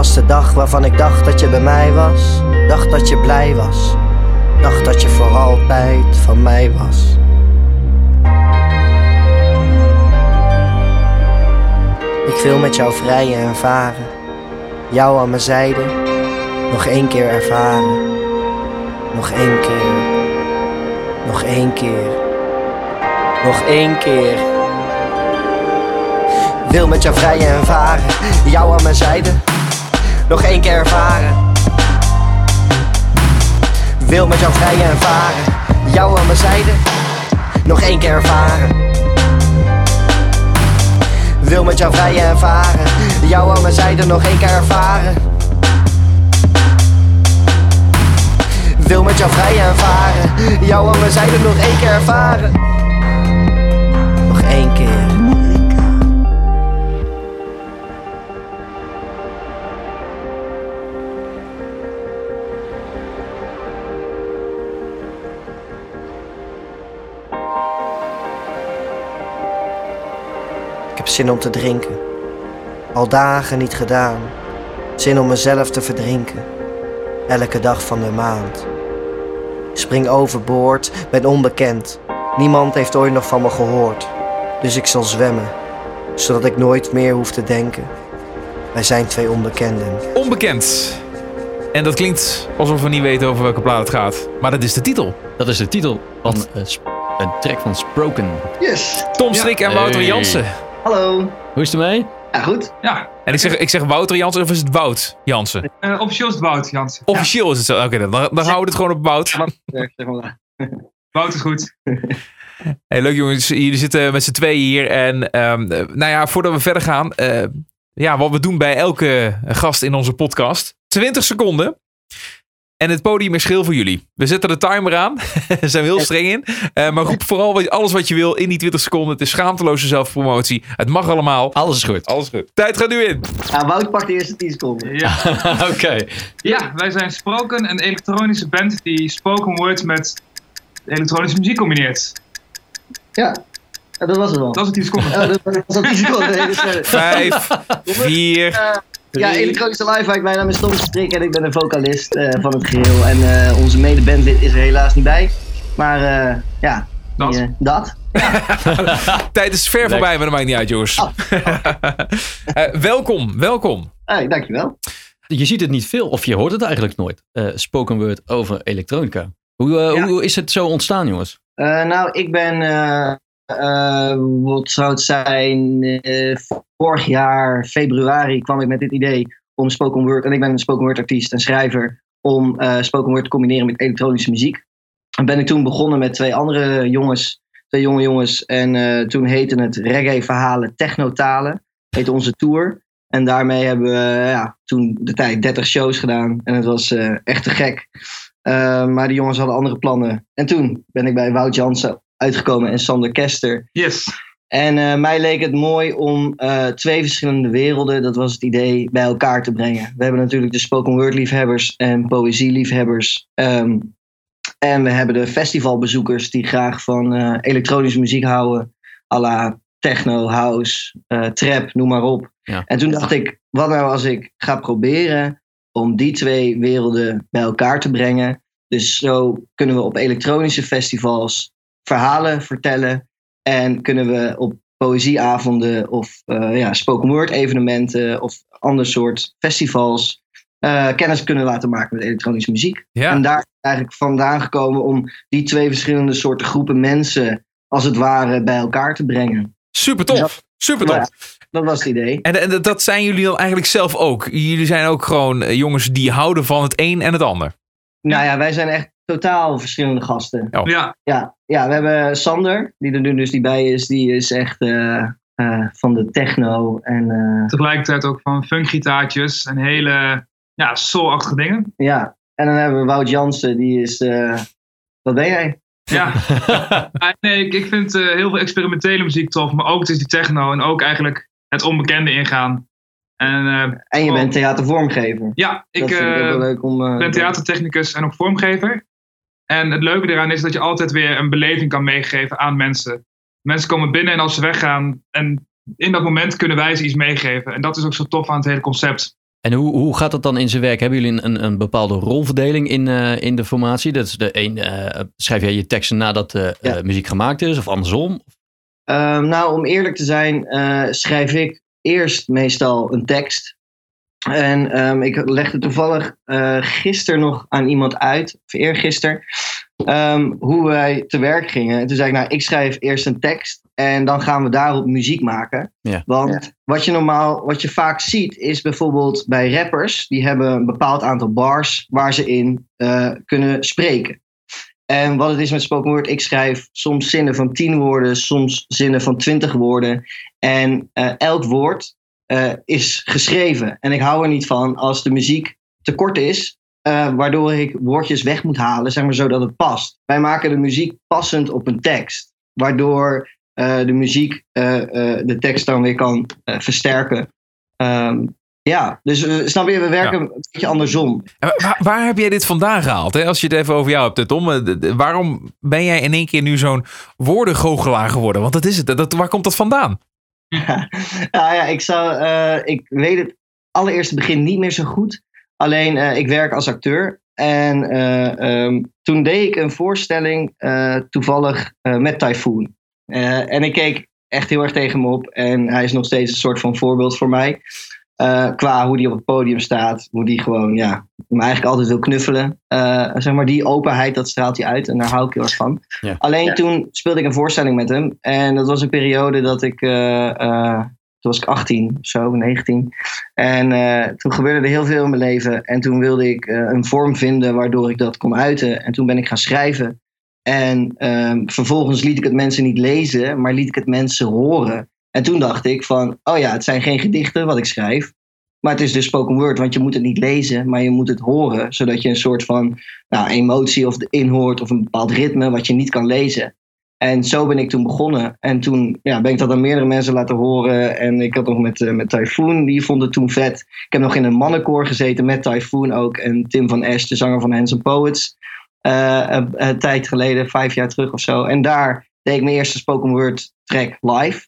Was de dag waarvan ik dacht dat je bij mij was. Dacht dat je blij was. Dacht dat je voor altijd van mij was. Ik wil met jou vrijen en varen. Jou aan mijn zijde. Nog één keer ervaren. Nog één keer. Nog één keer. Nog één keer. Wil met jou vrijen en varen, jou aan mijn zijde, nog één keer ervaren. Wil met jou vrijen en varen, jou aan mijn zijde, nog één keer ervaren. Wil met jou vrijen en varen, jou aan mijn zijde nog één keer ervaren. Wil met jou vrijen en varen, jou aan mijn zijde nog één keer ervaren. Heb zin om te drinken. Al dagen niet gedaan. Zin om mezelf te verdrinken. Elke dag van de maand. Spring overboord, ben onbekend. Niemand heeft ooit nog van me gehoord. Dus ik zal zwemmen, zodat ik nooit meer hoef te denken. Wij zijn twee onbekenden. Onbekend. En dat klinkt alsof we niet weten over welke plaat het gaat. Maar dat is de titel. Dat is de titel van een track van Sproken. Yes. Tom Strik en Wouter Hey. Jansen. Hallo. Hoe is het ermee? Ja, goed. Ja, En ik zeg, ik zeg Wouter Jansen of is het Wout Jansen? uh, officieel is het Wout, Jansen. Officieel is het zo. Oké, dan, dan houden we het gewoon op Wout. Maar. Wout is goed. Hey, leuk jongens, jullie zitten met z'n tweeën hier. En ehm, eh, nou ja, voordat we verder gaan. eh, ja, wat we doen bij elke gast in onze podcast. 20 seconden. En het podium is geel voor jullie. We zetten de timer aan. Daar zijn heel streng in. Eh, maar roep vooral alles wat je wil in die 20 seconden. Het is schaamteloze zelfpromotie. Het mag allemaal. Alles is goed. Alles goed. Tijd gaat nu in. Ja, Wout pakt de eerste 10 seconden. Ja. Oké. Ja, wij zijn Spoken, een elektronische band die spoken words met elektronische muziek combineert. Ja. dat was het wel. Dat was het 10 seconden. Ja, dat was het 10 seconden. 5, 4, ja, elektronische live Mijn naam is Tom Strik en ik ben de vocalist eh, van het geheel. En eh, onze medebandlid is er helaas niet bij. Maar eh, ja, Dat. die, dat. Tijd is ver voorbij, maar dat maakt niet uit, jongens. Eh, welkom, welkom. Hey, dankjewel. Je ziet het niet veel, of je hoort het eigenlijk nooit. eh, spoken word over elektronica. Hoe, Ja. hoe is het zo ontstaan, jongens? Eh, nou, ik ben, wat zou het zijn, eh, vorig jaar februari kwam ik met dit idee om spoken word, en ik ben een spoken word artiest en schrijver, om eh, spoken word te combineren met elektronische muziek. En ben ik toen begonnen met twee andere jongens, twee jonge jongens, en eh, toen heette het Reggae Verhalen Technotalen, heette onze tour. En daarmee hebben we ja, toen de tijd 30 shows gedaan en het was echt te gek. Uh, maar de jongens hadden andere plannen. En toen ben ik bij Wout Jansen uitgekomen en Sander Kester. Yes. En uh, mij leek het mooi om uh, twee verschillende werelden, dat was het idee, bij elkaar te brengen. We hebben natuurlijk de spoken word liefhebbers en poëzie liefhebbers. Um, en we hebben de festivalbezoekers die graag van uh, elektronische muziek houden. à la techno, house, trap, noem maar op. Ja. En toen dacht ik, wat nou als ik ga proberen om die twee werelden bij elkaar te brengen. Dus zo kunnen we op elektronische festivals verhalen vertellen. En kunnen we op poëzieavonden of uh, ja, spoken word evenementen of ander soort festivals uh, kennis kunnen laten maken met elektronische muziek. Ja. En daar is eigenlijk vandaan gekomen om die twee verschillende soorten groepen mensen als het ware bij elkaar te brengen. Super tof. Super tof. Ja, dat was het idee. En, en, dat zijn jullie dan eigenlijk zelf ook? Jullie zijn ook gewoon uh, jongens die houden van het een en het ander. Nou ja, wij zijn echt totaal verschillende gasten. Oh. Ja. Ja, ja, we hebben Sander, die er nu dus niet bij is. Die is echt uh, uh, van de techno. En, uh, Tegelijkertijd ook van funkgitaartjes en hele ja, soul-achtige dingen. Ja, en dan hebben we Wout Jansen, die is... eh, wat ben jij? Ja, nee, ik, ik vind heel veel experimentele muziek tof, maar ook dus die techno en ook eigenlijk het onbekende ingaan. En, uh, en je bent theatervormgever. Ja, ik, dat vind ik leuk om, uh, ben theatertechnicus en ook vormgever. En het leuke eraan is dat je altijd weer een beleving kan meegeven aan mensen. Mensen komen binnen en als ze weggaan, en in dat moment kunnen wij ze iets meegeven. En dat is ook zo tof aan het hele concept. En hoe, hoe gaat dat dan in zijn werk? Hebben jullie een, een, een bepaalde rolverdeling in, uh, in de formatie? Dat is de een, uh, schrijf jij je teksten nadat de ja. muziek gemaakt is of andersom? Uh, nou, om eerlijk te zijn, schrijf ik eerst meestal een tekst. En um, ik legde toevallig uh, gisteren nog aan iemand uit, of eergisteren, um, hoe wij te werk gingen. En toen zei ik, nou, ik schrijf eerst een tekst en dan gaan we daarop muziek maken. Ja. Want ja. wat je normaal, wat je vaak ziet, is bijvoorbeeld bij rappers, die hebben een bepaald aantal bars waar ze in uh, kunnen spreken. En wat het is met spoken word, ik schrijf soms zinnen van tien woorden, soms zinnen van twintig woorden. En uh, elk woord uh, is geschreven. En ik hou er niet van als de muziek te kort is, uh, waardoor ik woordjes weg moet halen, zeg maar zodat het past. Wij maken de muziek passend op een tekst, waardoor uh, de muziek de tekst dan weer kan versterken. Um, ja, dus snap je, we werken ja. een beetje andersom. Waar, waar, heb jij dit vandaan gehaald? Hè? Als je het even over jou hebt, Tom. Waarom ben jij in één keer nu zo'n woordengoochelaar geworden? Want dat is het. Dat, waar komt dat vandaan? Ja, nou ja, ik, zou, uh, ik weet het allereerste begin niet meer zo goed. Alleen, uh, ik werk als acteur. En uh, um, toen deed ik een voorstelling toevallig met Typhoon. en ik keek echt heel erg tegen hem op. En hij is nog steeds een soort van voorbeeld voor mij. Uh, qua hoe die op het podium staat. Hoe die gewoon, ja, me eigenlijk altijd wil knuffelen. Uh, zeg maar, die openheid, dat straalt hij uit. En daar hou ik heel erg van. Ja. Alleen ja. toen speelde ik een voorstelling met hem. En dat was een periode dat ik... Uh, toen was ik 18 of zo, 19. En toen gebeurde er heel veel in mijn leven. En toen wilde ik een vorm vinden waardoor ik dat kon uiten. En toen ben ik gaan schrijven. En um, vervolgens liet ik het mensen niet lezen, maar liet ik het mensen horen. En toen dacht ik van, oh ja, het zijn geen gedichten wat ik schrijf. Maar het is dus spoken word, want je moet het niet lezen, maar je moet het horen. Zodat je een soort van nou, emotie of inhoort of een bepaald ritme wat je niet kan lezen. En zo ben ik toen begonnen. En toen ja, ben ik dat aan meerdere mensen laten horen. En ik had nog met, uh, met Typhoon, die vond het toen vet. Ik heb nog in een mannenkoor gezeten met Typhoon ook. En Tim van Esch, de zanger van Hands and Poets. Een, een, tijd geleden, vijf jaar terug of zo. En daar deed ik mijn eerste spoken word track live.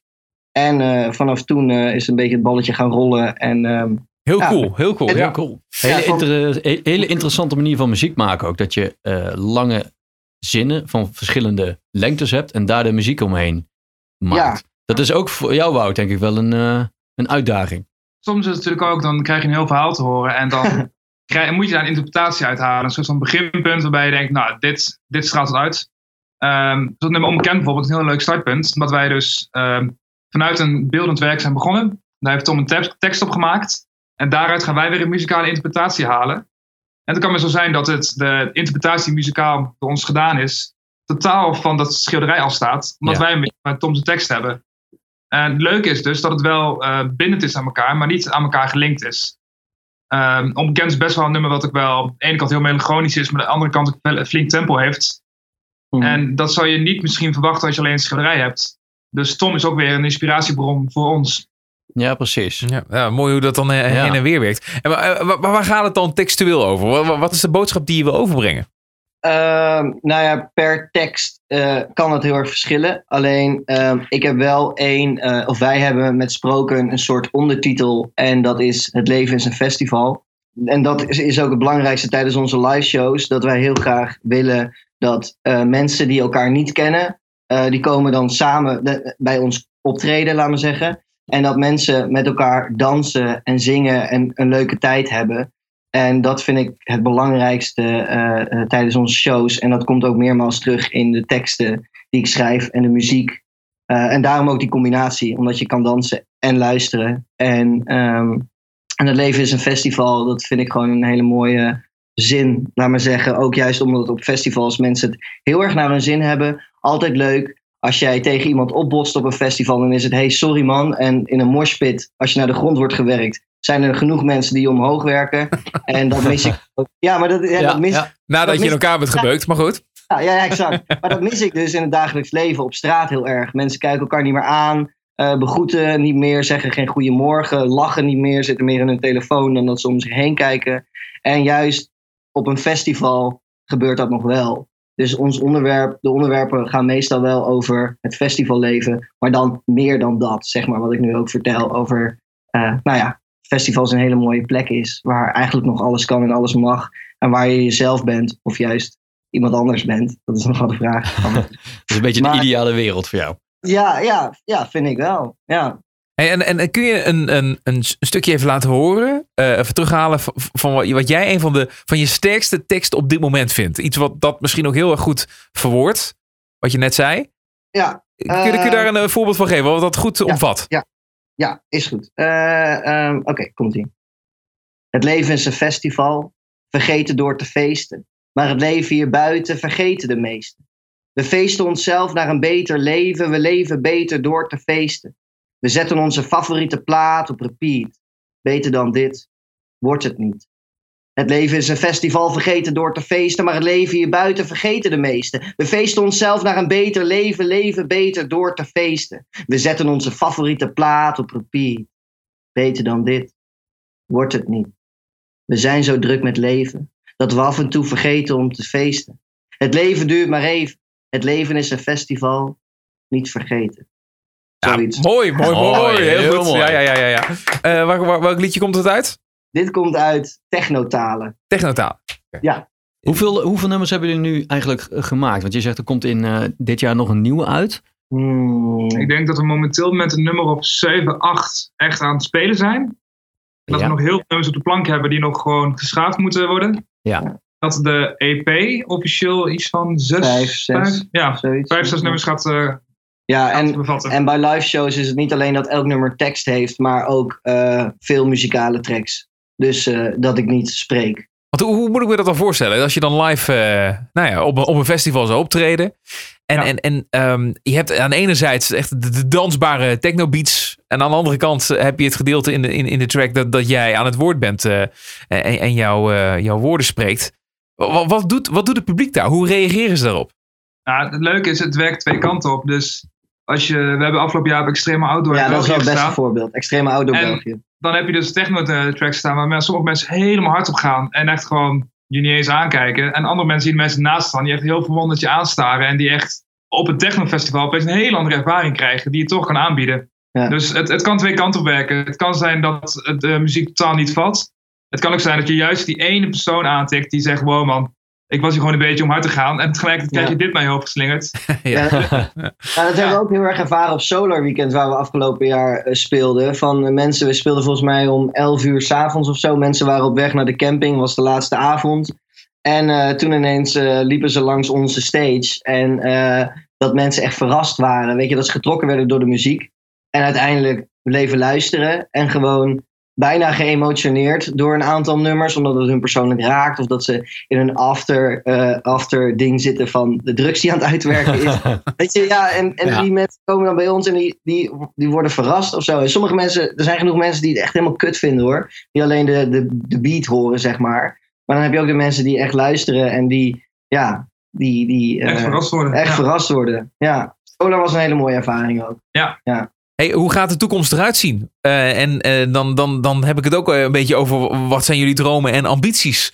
En uh, vanaf toen is een beetje het balletje gaan rollen. En um, Heel ja, cool, heel cool. Heel cool. Hele, inter hele, interessante manier van muziek maken ook. Dat je uh, lange zinnen van verschillende lengtes hebt en daar de muziek omheen maakt. Ja. Dat is ook voor jou, Wout, denk ik wel een, uh, een uitdaging. Soms is het natuurlijk ook, dan krijg je een heel verhaal te horen en dan krijg, moet je daar een interpretatie uithalen. Een soort van beginpunt waarbij je denkt, nou, dit, dit straalt het uit. Um, zoals nummer onbekend bijvoorbeeld, een heel leuk startpunt. Omdat wij dus um, vanuit een beeldend werk zijn begonnen. Daar heeft Tom een tekst op gemaakt. En daaruit gaan wij weer een muzikale interpretatie halen. En het kan maar zo zijn dat het, de interpretatie muzikaal door ons gedaan is, totaal van dat schilderij afstaat, omdat ja. wij met Tom zijn tekst hebben. En het leuke is dus dat het wel uh, bindend is aan elkaar, maar niet aan elkaar gelinkt is. Um, onbekend is best wel een nummer wat ook wel aan de ene kant heel melancholisch is, maar aan de andere kant ook wel een flink tempo heeft. Mm. En dat zou je niet misschien verwachten als je alleen een schilderij hebt. Dus Tom is ook weer een inspiratiebron voor ons. Ja, precies. Ja, ja, mooi hoe dat dan heen ja. en weer werkt. En waar, waar, gaat het dan textueel over? Wat is de boodschap die je wil overbrengen? Uh, nou ja, per tekst uh, kan het heel erg verschillen. Alleen, uh, ik heb wel één, eh, of wij hebben met Sproken een soort ondertitel. En dat is Het leven is een festival. En dat is, is ook het belangrijkste tijdens onze live shows. Dat wij heel graag willen dat mensen die elkaar niet kennen, die komen dan samen bij ons optreden, laten we zeggen. En dat mensen met elkaar dansen en zingen en een leuke tijd hebben. En dat vind ik het belangrijkste uh, uh, tijdens onze shows. En dat komt ook meermaals terug in de teksten die ik schrijf en de muziek. En daarom ook die combinatie, omdat je kan dansen en luisteren. En, um, en het leven is een festival, dat vind ik gewoon een hele mooie zin, laat maar zeggen. Ook juist omdat op festivals mensen het heel erg naar hun zin hebben. Altijd leuk, als jij tegen iemand opbotst op een festival, dan is het hey, sorry man. En in een moshpit, als je naar de grond wordt gewerkt, zijn er genoeg mensen die omhoog werken. en dat mis ik. Ja, maar dat, ja, dat mis ja. Nadat dat je in elkaar bent gebeukt, maar goed. Ja, ja, exact. maar dat mis ik dus in het dagelijks leven op straat heel erg. Mensen kijken elkaar niet meer aan, uh, begroeten niet meer, zeggen geen goedemorgen, lachen niet meer, zitten meer in hun telefoon dan dat ze om zich heen kijken. En juist op een festival gebeurt dat nog wel. Dus ons onderwerp, de onderwerpen gaan meestal wel over het festivalleven, maar dan meer dan dat, zeg maar, wat ik nu ook vertel over, uh, nou ja, festivals een hele mooie plek is, waar eigenlijk nog alles kan en alles mag, en waar je jezelf bent, of juist iemand anders bent. Dat is nog wel de vraag. dat is een beetje een ideale wereld voor jou. Ja, ja, ja, vind ik wel. Ja. Hey, en, en kun je een, een, een stukje even laten horen, uh, even terughalen van, van wat jij een van, de, van je sterkste teksten op dit moment vindt? Iets wat dat misschien ook heel erg goed verwoordt, wat je net zei. Ja. Kun, uh, kun je daar een, een, voorbeeld van geven, wat dat goed ja, omvat? Ja, ja is goed. Um, Oké, okay, komt ie. Het leven is een festival, vergeten door te feesten. Maar het leven hier buiten vergeten de meesten. We feesten onszelf naar een beter leven, we leven beter door te feesten. We zetten onze favoriete plaat op repeat. Beter dan dit wordt het niet. Het leven is een festival vergeten door te feesten, maar het leven hier buiten vergeten de meesten. We feesten onszelf naar een beter leven, leven beter door te feesten. We zetten onze favoriete plaat op repeat. Beter dan dit wordt het niet. We zijn zo druk met leven dat we af en toe vergeten om te feesten. Het leven duurt maar even. Het leven is een festival, niet vergeten. Ja, mooi, mooi, mooi. Heel, heel, goed. Mooi. Ja, ja, ja. ja, ja. Uh, waar, waar, welk liedje komt het uit? Dit komt uit Technotalen. Technotalen. Okay. Ja. Hoeveel, hoeveel nummers hebben jullie nu eigenlijk gemaakt? Want je zegt er komt in uh, dit jaar nog een nieuwe uit. Hmm. Ik denk dat we momenteel met een nummer op 7, 8 echt aan het spelen zijn. En dat ja. we nog heel veel nummers op de plank hebben die nog gewoon geschaafd moeten worden. Ja. Dat de EP officieel iets van 6, vijf, zes, ja, zoiets. vijf, zes nummers gaat, uh, ja, en, en bij live shows is het niet alleen dat elk nummer tekst heeft, maar ook uh, veel muzikale tracks. Dus uh, dat ik niet spreek. Want hoe, hoe, moet ik me dat dan voorstellen? Als je dan live uh, nou ja, op, op een festival zou optreden En, Ja. en, en ehm, je hebt aan de ene zijde echt de, de dansbare technobeats. En aan de andere kant eh, heb je het gedeelte in de, in, in de track dat, dat jij aan het woord bent eh, en, en jouw, eh, jouw woorden spreekt. Wat, wat, doet, wat doet het publiek daar? Hoe reageren ze daarop? Nou, het leuke is, het werkt twee kanten op. Dus als je, we hebben afgelopen jaar op Extreme Outdoor Ja, dat is wel het beste voorbeeld. Extreme outdoor En- België. Dan heb je dus techno-tracks staan waar sommige mensen helemaal hard op gaan. En echt gewoon je niet eens aankijken. En andere mensen de mensen naast staan, die echt heel verwonderd je aanstaren. En die echt op het technofestival opeens een hele andere ervaring krijgen. Die je toch kan aanbieden. Ja. Dus het, het kan twee kanten op werken. Het kan zijn dat de muziek totaal niet vat. Het kan ook zijn dat je juist die ene persoon aantikt die zegt: Wow man, ik was hier gewoon een beetje om hard te gaan. En tegelijkertijd krijg Ja. je dit naar je hoofd geslingerd. Ja. Nou, dat hebben we ook heel erg ervaren op Solar Weekend, waar we afgelopen jaar eh, speelden. Van eh, mensen, we speelden volgens mij om 11 uur s'avonds of zo. Mensen waren op weg naar de camping, was de laatste avond. En eh, toen ineens eh, liepen ze langs onze stage. En eh, dat mensen echt verrast waren. Weet je, dat ze getrokken werden door de muziek. En uiteindelijk bleven luisteren. En gewoon bijna geëmotioneerd door een aantal nummers. Omdat het hun persoonlijk raakt. Of dat ze in een after, eh, after ding zitten van de drugs die aan het uitwerken is. Weet je, ja, en, en Ja. die mensen komen dan bij ons en die, die, die worden verrast of zo. En sommige mensen, er zijn genoeg mensen die het echt helemaal kut vinden hoor. Die alleen de, de, de beat horen, zeg maar. Maar dan heb je ook de mensen die echt luisteren en die, ja, die, die eh, Echt verrast worden. echt Ja. verrast worden. Ja, Solar was een hele mooie ervaring ook. Hey, hoe gaat de toekomst eruit zien? Eh, en eh, dan, dan, dan heb ik het ook eh, een beetje over wat zijn jullie dromen en ambities?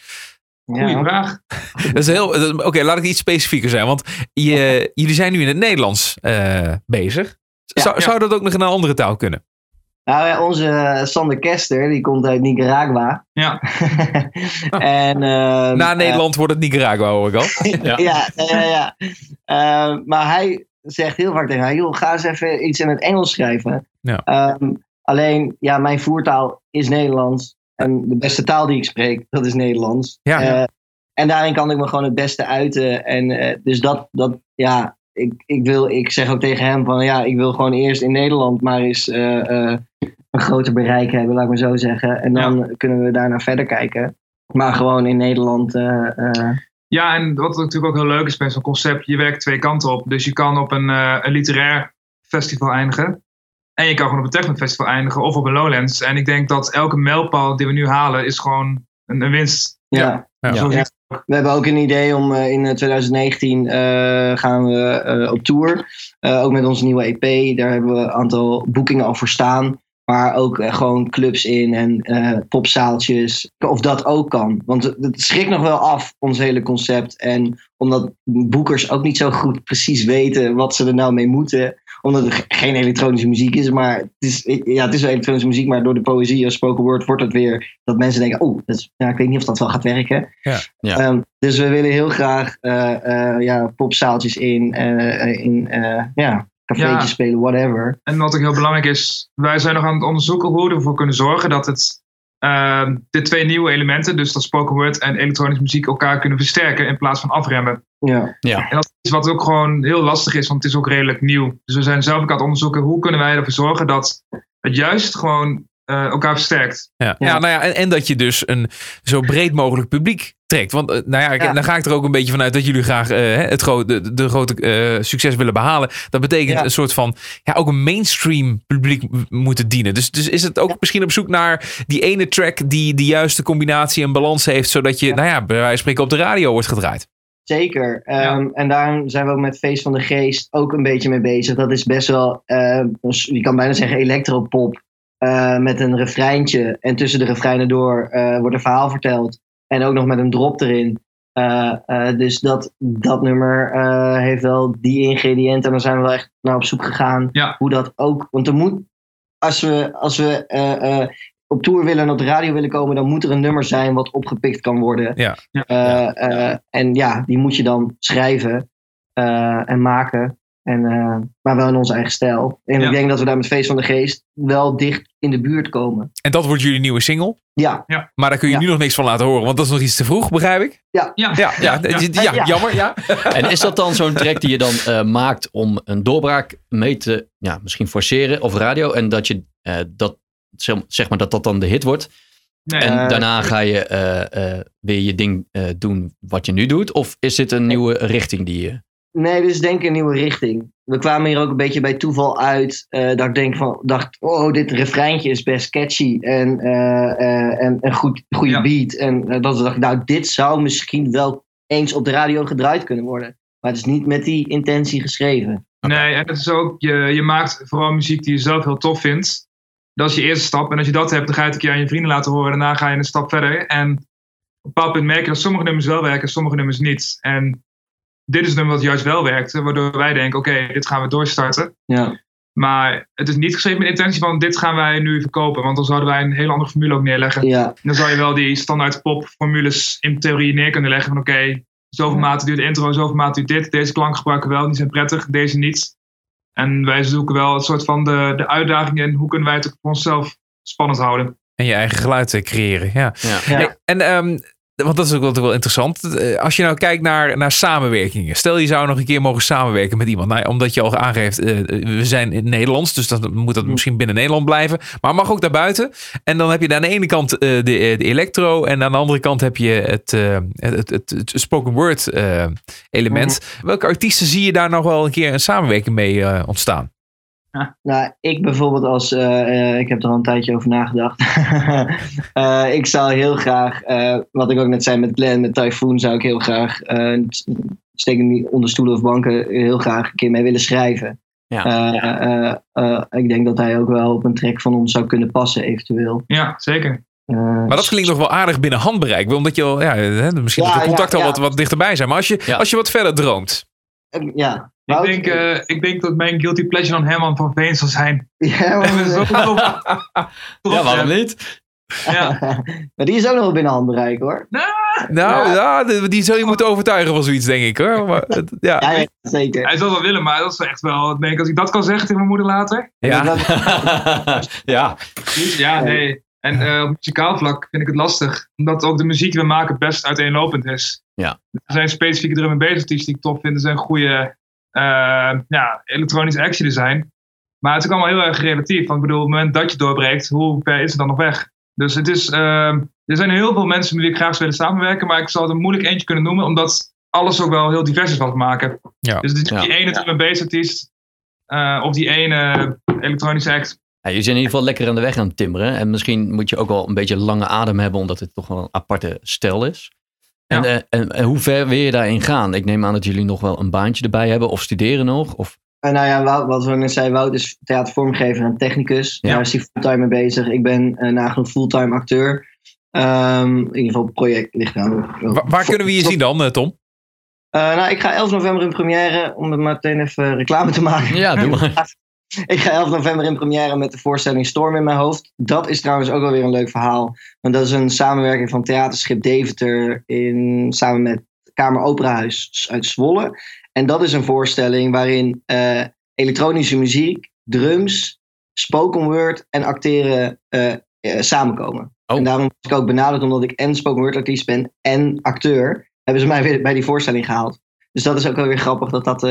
Goeie Ja. vraag. Dat is heel. Oké, laat ik iets specifieker zijn. Want je, jullie zijn nu in het Nederlands eh, bezig. Zou, ja. zou dat ook nog in een andere taal kunnen? Nou ja, onze Sander Kester, die komt uit Nicaragua. Ja. en, ehm, Na Nederland wordt het Nicaragua, hoor ik al. Ja. ja, ja, ja. Eh, maar hij zegt heel vaak tegen mij, joh, ga eens even iets in het Engels schrijven. Ja. Ehm, alleen, ja, mijn voertaal is Nederlands. En de beste taal die ik spreek, dat is Nederlands. Ja. Eh, en daarin kan ik me gewoon het beste uiten. En eh, dus dat, dat ja, ik, ik, wil, ik zeg ook tegen hem van, ja, ik wil gewoon eerst in Nederland maar eens eh, een groter bereik hebben, laat ik maar zo zeggen. En dan kunnen we daarna verder kijken. Maar gewoon in Nederland... Ja, en wat natuurlijk ook heel leuk is bij zo'n concept, je werkt twee kanten op. Dus je kan op een, eh, een literair festival eindigen. En je kan gewoon op een technofestival eindigen of op een Lowlands. En ik denk dat elke mijlpaal die we nu halen is gewoon een, een winst. ja. Ja. We hebben ook een idee om eh, in eh, 2019 eh, gaan we eh, op tour. Eh, ook met onze nieuwe EP. Daar hebben we een aantal boekingen al voor staan. Maar ook eh, gewoon clubs in en eh, popzaaltjes. Of dat ook kan. Want het schrikt nog wel af, ons hele concept. En omdat boekers ook niet zo goed precies weten wat ze er nou mee moeten. Omdat ge- geen elektronische muziek is. Maar het is, ja, het is wel elektronische muziek. Maar door de poëzie of spoken word wordt het weer dat mensen denken: oh, is, ja, ik weet niet of dat wel gaat werken. Ja. Ehm, dus we willen heel graag eh, ja, popzaaltjes in, in ja, cafeetjes Ja. spelen, whatever. En wat ook heel belangrijk is, wij zijn nog aan het onderzoeken hoe we ervoor kunnen zorgen dat het, ehm, de twee nieuwe elementen, dus dat spoken word en elektronische muziek, elkaar kunnen versterken in plaats van afremmen. Ja. Ja. En dat is wat ook gewoon heel lastig is, want het is ook redelijk nieuw. Dus we zijn zelf ook aan het onderzoeken hoe kunnen wij ervoor zorgen dat het juist gewoon eh, elkaar versterkt. Ja, ja. nou ja, en, en dat je dus een zo breed mogelijk publiek trekt. Want eh, nou ja, ik- Ja. dan ga ik er ook een beetje vanuit dat jullie graag eh, hè, het grote, de, de grote eh, succes willen behalen. Dat betekent Ja. een soort van, ja, ook een mainstream publiek moeten dienen. Dus, dus is het ook misschien op zoek naar die ene track die de juiste combinatie en balans heeft, zodat je, nou ja, bij wijze van spreken op de radio wordt gedraaid. Zeker. Ehm, En daarom zijn we ook met Feest van de Geest ook een beetje mee bezig. Dat is best wel, je kan bijna zeggen elektropop. Eh, met een refreintje. En tussen de refreinen door eh, wordt een verhaal verteld. En ook nog met een drop erin. Eh, dus dat, dat nummer heeft wel die ingrediënten. En daar zijn we wel echt naar op zoek gegaan. Ja. Hoe dat ook. Want er moet, als we, als we op tour willen en op de radio willen komen, dan moet er een nummer zijn wat opgepikt kan worden. Ja. Ja. En ja, die moet je dan schrijven en maken. En, eh, maar wel in onze eigen stijl. En Ja. ik denk dat we daar met Feest van de Geest wel dicht in de buurt komen. En dat wordt jullie nieuwe single. Ja, Maar daar kun je Ja. nu nog niks van laten horen, want dat is nog iets te vroeg, begrijp ik? Ja, Ja, ja, ja, ja, Ja. jammer. Ja. En is dat dan zo'n track die je dan eh, maakt om een doorbraak mee te, ja, misschien forceren of radio en dat je eh, dat, zeg- maar dat dat dan de hit wordt nee, en daarna ga je eh, eh, weer je ding eh, doen wat je nu doet of is dit een nieuwe richting die je Nee, dit is denk ik een nieuwe richting. We kwamen hier ook een beetje bij toeval uit. eh, dat ik denk van, dacht, oh, dit refreintje is best catchy. En, eh, eh, en een goed, goede Ja. beat. En dat we dachten, nou, dit zou misschien wel eens op de radio gedraaid kunnen worden. Maar het is niet met die intentie geschreven. Nee, en het is ook, je, je maakt vooral muziek die je zelf heel tof vindt. Dat is je eerste stap. En als je dat hebt, dan ga je het een keer aan je vrienden laten horen. Daarna ga je een stap verder. En op een bepaald punt merk je dat sommige nummers wel werken, sommige nummers niet. En dit is een nummer wat juist wel werkte, waardoor wij denken, oké, dit gaan we doorstarten. Ja, Maar het is niet geschreven met de intentie van, dit gaan wij nu verkopen. Want dan zouden wij een hele andere formule ook neerleggen. ja, Dan zou je wel die standaard popformules in theorie neer kunnen leggen. Van oké, zoveel maten duurt de intro, zoveel maten duurt dit. Deze klank gebruiken we wel, die zijn prettig, deze niet. En wij zoeken wel het soort van de, de uitdaging in hoe kunnen wij het ook voor onszelf spannend houden. En je eigen geluid eh, creëren. Ja. Ja. Ja. Hey, en ehm, want dat is ook wel, interessant. Eh, Als je nou kijkt naar, naar samenwerkingen. Stel je zou nog een keer mogen samenwerken met iemand. Nou, omdat je al aangeeft, eh, we zijn in het Nederlands. Dus dan moet dat misschien binnen Nederland blijven. Maar mag ook daarbuiten. En dan heb je aan de ene kant eh, de, de electro. En aan de andere kant heb je het, het, het, het spoken word element. Welke artiesten zie je daar nog wel een keer een samenwerking mee eh, Nou, ik bijvoorbeeld als, eh, eh, ik heb er al een tijdje over nagedacht. Eh, ik zou heel graag, eh, wat ik ook net zei met Glenn, met Typhoon, zou ik heel graag, eh steek hem niet onder stoelen of banken, heel graag een keer mee willen schrijven. Ja. Eh, eh, eh, ik denk dat hij ook wel op een track van ons zou kunnen passen, eventueel. Ja, zeker. Maar dat klinkt nog wel aardig binnen handbereik. Omdat je al, ja, hè, misschien Ja, dat de ja, contacten al wat, wat dichterbij zijn. Maar als je, Ja. als je wat verder droomt. ja. Ik denk, eh, ik denk dat mijn guilty pleasure dan Herman van Veen zal zijn. ja, maar, Ja, waarom niet? Ja. maar die is ook nog wel binnen handbereik hoor. Nou, ja. die, die zul je moeten overtuigen van zoiets, denk ik hoor. Maar, ja. Ja, ja, zeker. Hij zal wel willen, maar dat is echt wel. Ik denk, als ik dat kan zeggen tegen mijn moeder later. Ja. ja. Ja, nee. En eh, op muzikaal vlak vind ik het lastig. Omdat ook de muziek die we maken best uiteenlopend is. Ja. Er zijn specifieke drum en bass artiesten die ik tof vind. Er zijn goede ja, elektronische action design. Maar het is ook allemaal heel erg relatief. Want ik bedoel, op het moment dat je doorbreekt, hoe ver is het dan nog weg? Dus het is, eh, er zijn heel veel mensen met wie ik graag zou willen samenwerken. Maar ik zal het een moeilijk eentje kunnen noemen. Omdat alles ook wel heel divers is wat we maken. Ja. Dus het is niet Ja. die ene drum bass artiest. eh, of die ene elektronische act. Ja, je zit in ieder geval lekker aan de weg aan het timmeren. En misschien moet je ook wel een beetje lange adem hebben, omdat het toch wel een aparte stijl is. En, Ja. eh, en, en hoe ver wil je daarin gaan? Ik neem aan dat jullie nog wel een baantje erbij hebben of studeren nog. Of, Eh, nou ja, Wout, wat we net zeiden, Wout is theatervormgever en technicus. Ja. Daar is hij fulltime mee bezig. Ik ben uh, nagenoeg fulltime acteur. Ehm, in ieder geval, het project ligt aan. Waar, waar kunnen we je zien dan, Tom? Eh, nou, ik ga 11 november in première, om het maar meteen even reclame te maken. ja, doe maar. Ik ga 11 november in première met de voorstelling Storm in mijn hoofd. Dat is trouwens ook wel weer een leuk verhaal. Want dat is een samenwerking van Theaterschip Deventer in, samen met Kamer Operahuis uit Zwolle. En dat is een voorstelling waarin eh, elektronische muziek, drums, spoken word en acteren eh, eh, samenkomen. Oh. En daarom was ik ook benaderd omdat ik en spoken word artiest ben en acteur. Hebben ze mij weer bij die voorstelling gehaald. Dus dat is ook wel weer grappig dat dat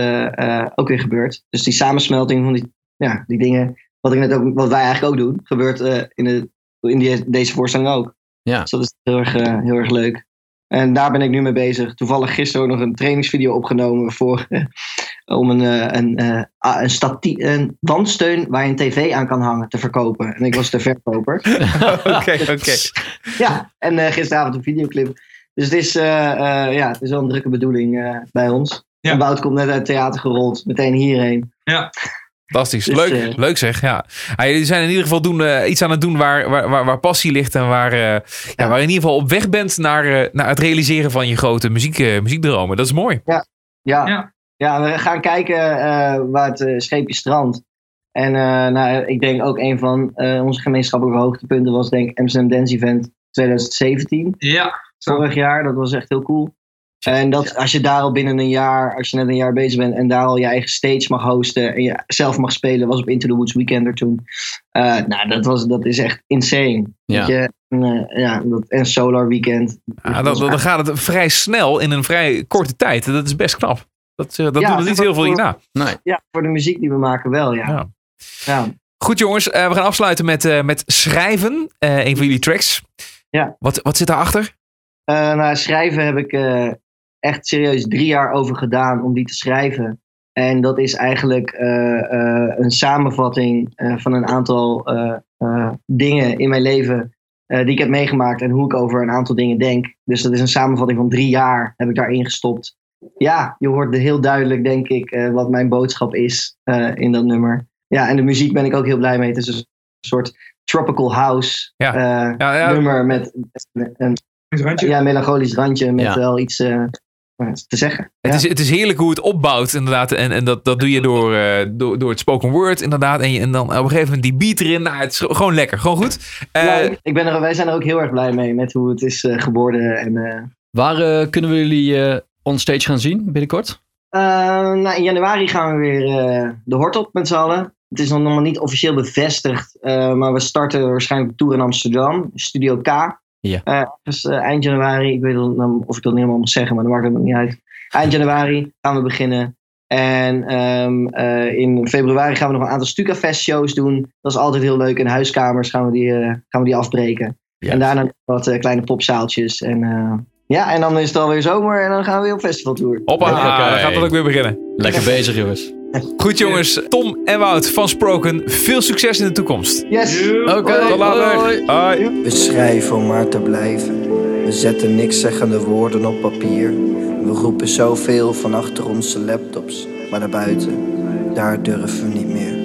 ook weer gebeurt. Dus die samensmelting van die, ja, die dingen, wat, ik net ook, wat wij eigenlijk ook doen, gebeurt eh, in, de, in die, deze voorstelling ook. Ja. Dus dat is heel erg, eh, heel erg leuk. En daar ben ik nu mee bezig. Toevallig gisteren ook nog een trainingsvideo opgenomen voor, om een, eh, een, eh, een, stati- een wandsteun waar je een tv aan kan hangen te verkopen. En ik was de verkoper. Oké, oké. ja, en eh, gisteravond een videoclip. Dus het is, eh, eh, ja, het is wel een drukke bedoeling eh, bij ons. Ja. En Wout komt net uit het theater gerold, meteen hierheen. Fantastisch. Dus, leuk, eh, leuk zeg. Ja. Ah, jullie zijn in ieder geval doen, eh, iets aan het doen waar, waar, waar, waar passie ligt. En waar, eh, ja. waar je in ieder geval op weg bent naar, eh, naar het realiseren van je grote muziek, eh, muziekdromen. Dat is mooi. Ja, ja. Ja. we gaan kijken eh, waar het scheepje strandt. En eh, nou, ik denk ook een van eh, onze gemeenschappelijke hoogtepunten was denk ik Amsterdam Dance Event 2017. Ja. Vorig jaar, dat was echt heel cool. En dat, als je daar al binnen een jaar, als je net een jaar bezig bent en daar al je eigen stage mag hosten en je zelf mag spelen, was op Into the Woods Weekender toen. Eh, nou, dat, was, dat is echt insane. Ja. Je? En, eh, ja, dat, en Solar Weekend. Ah, dan, dan gaat het vrij snel in een vrij korte tijd. Dat is best knap. Dat, eh, dat Ja, doen er niet heel veel hierna. Nee. Ja, voor de muziek die we maken wel, ja. Ja. ja. Goed jongens, eh, we gaan afsluiten met, eh, met Schrijven. eh, een van jullie tracks. Ja. Wat, wat zit daarachter? Eh, nou, schrijven heb ik. eh, echt serieus drie jaar over gedaan om die te schrijven. En dat is eigenlijk eh, eh, een samenvatting eh, van een aantal eh, eh, dingen in mijn leven eh, die ik heb meegemaakt en hoe ik over een aantal dingen denk. Dus dat is een samenvatting van drie jaar, heb ik daarin gestopt. Ja, je hoort heel duidelijk, denk ik, eh, wat mijn boodschap is eh, in dat nummer. Ja, en de muziek ben ik ook heel blij mee. Het is een soort tropical house Ja. Ja, ja. nummer met een Is een randje? ja, melancholisch randje met Ja. wel iets eh, te zeggen. Het, Ja. is, het is heerlijk hoe het opbouwt, inderdaad. En, en dat, dat doe je door, eh, door, door het spoken word, inderdaad. En, je, en dan op een gegeven moment die beat erin. Nou, het is gewoon lekker, gewoon goed. Eh, Ja, ik- ben er, wij zijn er ook heel erg blij mee met hoe het is eh, geworden. En, eh, Waar eh, kunnen we jullie eh onstage gaan zien binnenkort? Eh, nou, in januari gaan we weer eh, de hort op met z'n allen. Het is nog nog niet officieel bevestigd, eh, maar we starten waarschijnlijk op tour in Amsterdam, Studio K. Ja. Eh, dus eh, eind januari, ik weet niet of ik dat niet helemaal mag zeggen, maar dat maakt het niet uit. Eind januari gaan we beginnen. En ehm, eh, in februari gaan we nog een aantal Stuka Fest shows doen. Dat is altijd heel leuk. In huiskamers gaan we die, eh, gaan we die afbreken. En daarna nog wat eh, kleine popzaaltjes. En, eh, ja, en dan is het alweer zomer en dan gaan we weer op festivaltour. hoppa, Oké. dan gaat het ook weer beginnen. Lekker bezig, jongens. Goed jongens, Tom en Wout van Spoken. Veel succes in de toekomst. Yes! Oké, Tot later. hoi. Hoi. We schrijven om maar te blijven. We zetten niks zeggende woorden op papier. We roepen zoveel van achter onze laptops. Maar daarbuiten, daar durven we niet meer.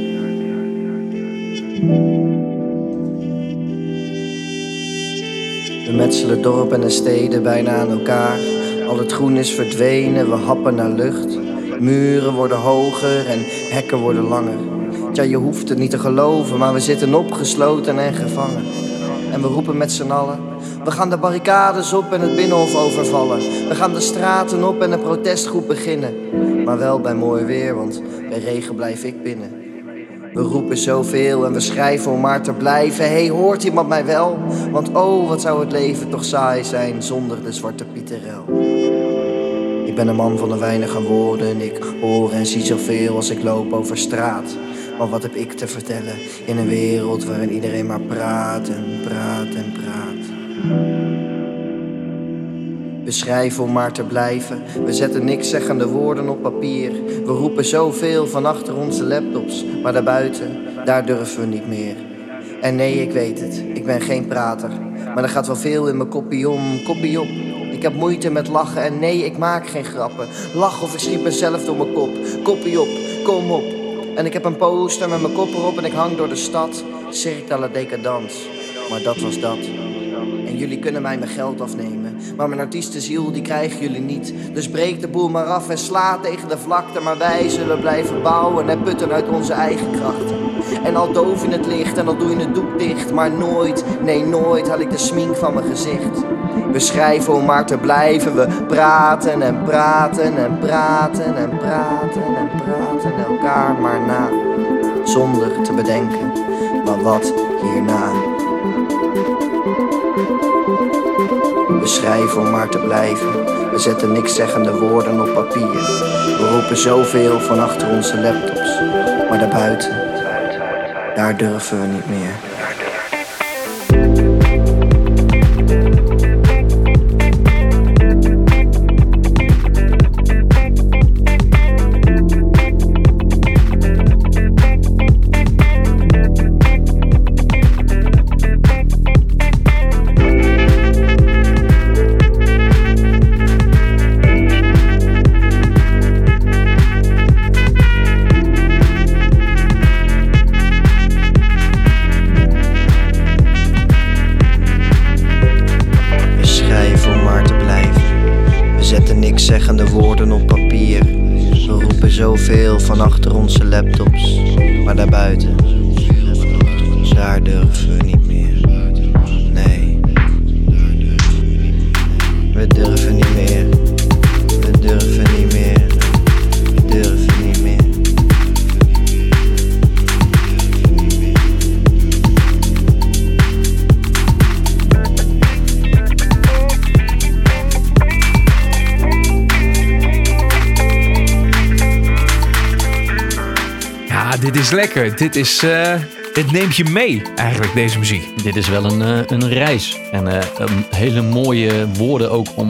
We metselen dorpen en steden bijna aan elkaar. Al het groen is verdwenen, we happen naar lucht. Muren worden hoger en hekken worden langer. Tja, je hoeft het niet te geloven, maar we zitten opgesloten en gevangen. En we roepen met z'n allen. We gaan de barricades op en het binnenhof overvallen. We gaan de straten op en een protestgroep beginnen. Maar wel bij mooi weer, want bij regen blijf ik binnen. We roepen zoveel en we schrijven om maar te blijven. Hé, hey, hoort iemand mij wel? Want oh, wat zou het leven toch saai zijn zonder de zwarte Pieterel. Ben een man van de weinige woorden. Ik hoor en zie zoveel als ik loop over straat. Maar wat heb ik te vertellen in een wereld waarin iedereen maar praat en praat en praat? We schrijven om maar te blijven. We zetten niks zeggende woorden op papier. We roepen zoveel van achter onze laptops. Maar daarbuiten, daar durven we niet meer. En nee, ik weet het, ik ben geen prater. Maar er gaat wel veel in mijn koppie om, koppie op. Ik heb moeite met lachen en nee, ik maak geen grappen. Lach of ik schiet mezelf door mijn kop. Koppie op, kom op. En ik heb een poster met mijn kop erop en ik hang door de stad. Circa la decadans. Maar dat was dat. En jullie kunnen mij mijn geld afnemen. Maar mijn artiestenziel, die krijgen jullie niet. Dus breek de boel maar af en sla tegen de vlakte. Maar wij zullen blijven bouwen en putten uit onze eigen krachten. En al doof in het licht en al doe je het doek dicht. Maar nooit, nee nooit haal ik de smink van mijn gezicht. We schrijven om maar te blijven. We praten en praten en praten en praten en praten elkaar maar na. Zonder te bedenken, maar wat hierna? We schrijven om maar te blijven. We zetten niks zeggende woorden op papier. We roepen zoveel van achter onze laptops. Maar daarbuiten, daar durven we niet meer. Is lekker. Dit is... eh, het neemt je mee, eigenlijk, deze muziek. Dit is wel een, eh, een reis. En eh, een hele mooie woorden ook om,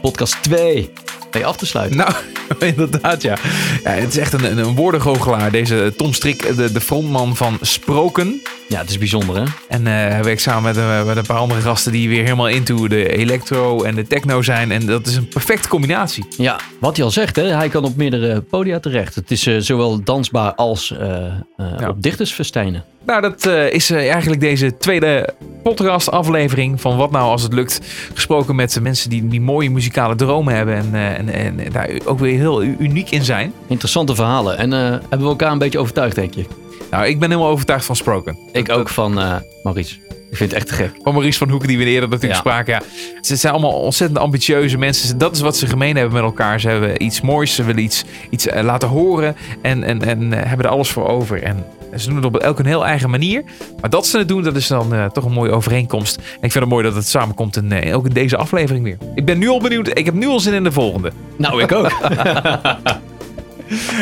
podcast 2 mee af te sluiten. Nou, inderdaad, ja. ja. Het is echt een, een, een woordengoochelaar. Deze Tom Strik, de, de frontman van Sproken. Ja, het is bijzonder hè. En eh, hij werkt samen met, eh, met een paar andere gasten die weer helemaal into de electro en de techno zijn. En dat is een perfecte combinatie. Ja, wat hij al zegt, hè, hij kan op meerdere podia terecht. Het is eh, zowel dansbaar als eh, eh, Ja. op dichtersfestijnen. Nou, dat eh, is eh, eigenlijk deze tweede podcast aflevering van Wat Nou Als Het Lukt. Gesproken met mensen die, die mooie muzikale dromen hebben en, eh, en, en daar ook weer heel uniek in zijn. Interessante verhalen. En eh, hebben we elkaar een beetje overtuigd, denk je? Nou, ik ben helemaal overtuigd van Sproken. Ik ook van eh, Maurice. Ik vind het echt te gek. Van Maurice van Hoeken, die we eerder natuurlijk Ja. spraken. Ja. Ze zijn allemaal ontzettend ambitieuze mensen. Dat is wat ze gemeen hebben met elkaar. Ze hebben iets moois. Ze willen iets, iets eh, laten horen. En, en, en eh, hebben er alles voor over. En ze doen het op elk een heel eigen manier. Maar dat ze het doen, dat is dan toch een mooie overeenkomst. En ik vind het mooi dat het samenkomt. En eh, ook in deze aflevering weer. Ik ben nu al benieuwd. Ik heb nu al zin in de volgende. Nou, ik ook.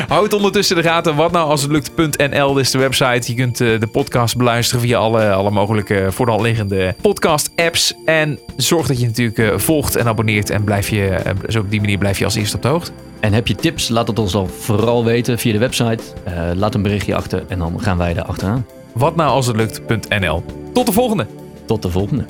Houd ondertussen de gaten. Wat nou als het lukt.nl is de website. Je kunt eh, de podcast beluisteren via alle, alle mogelijke voor de hand liggende podcast apps. En zorg dat je natuurlijk eh, volgt en abonneert. En blijf je, eh, zo op die manier blijf je als eerste op de hoogte. En heb je tips? Laat het ons dan vooral weten via de website. Eh, laat een berichtje achter en dan gaan wij er achteraan. Wat nou als het lukt.nl. Tot de volgende. Tot de volgende.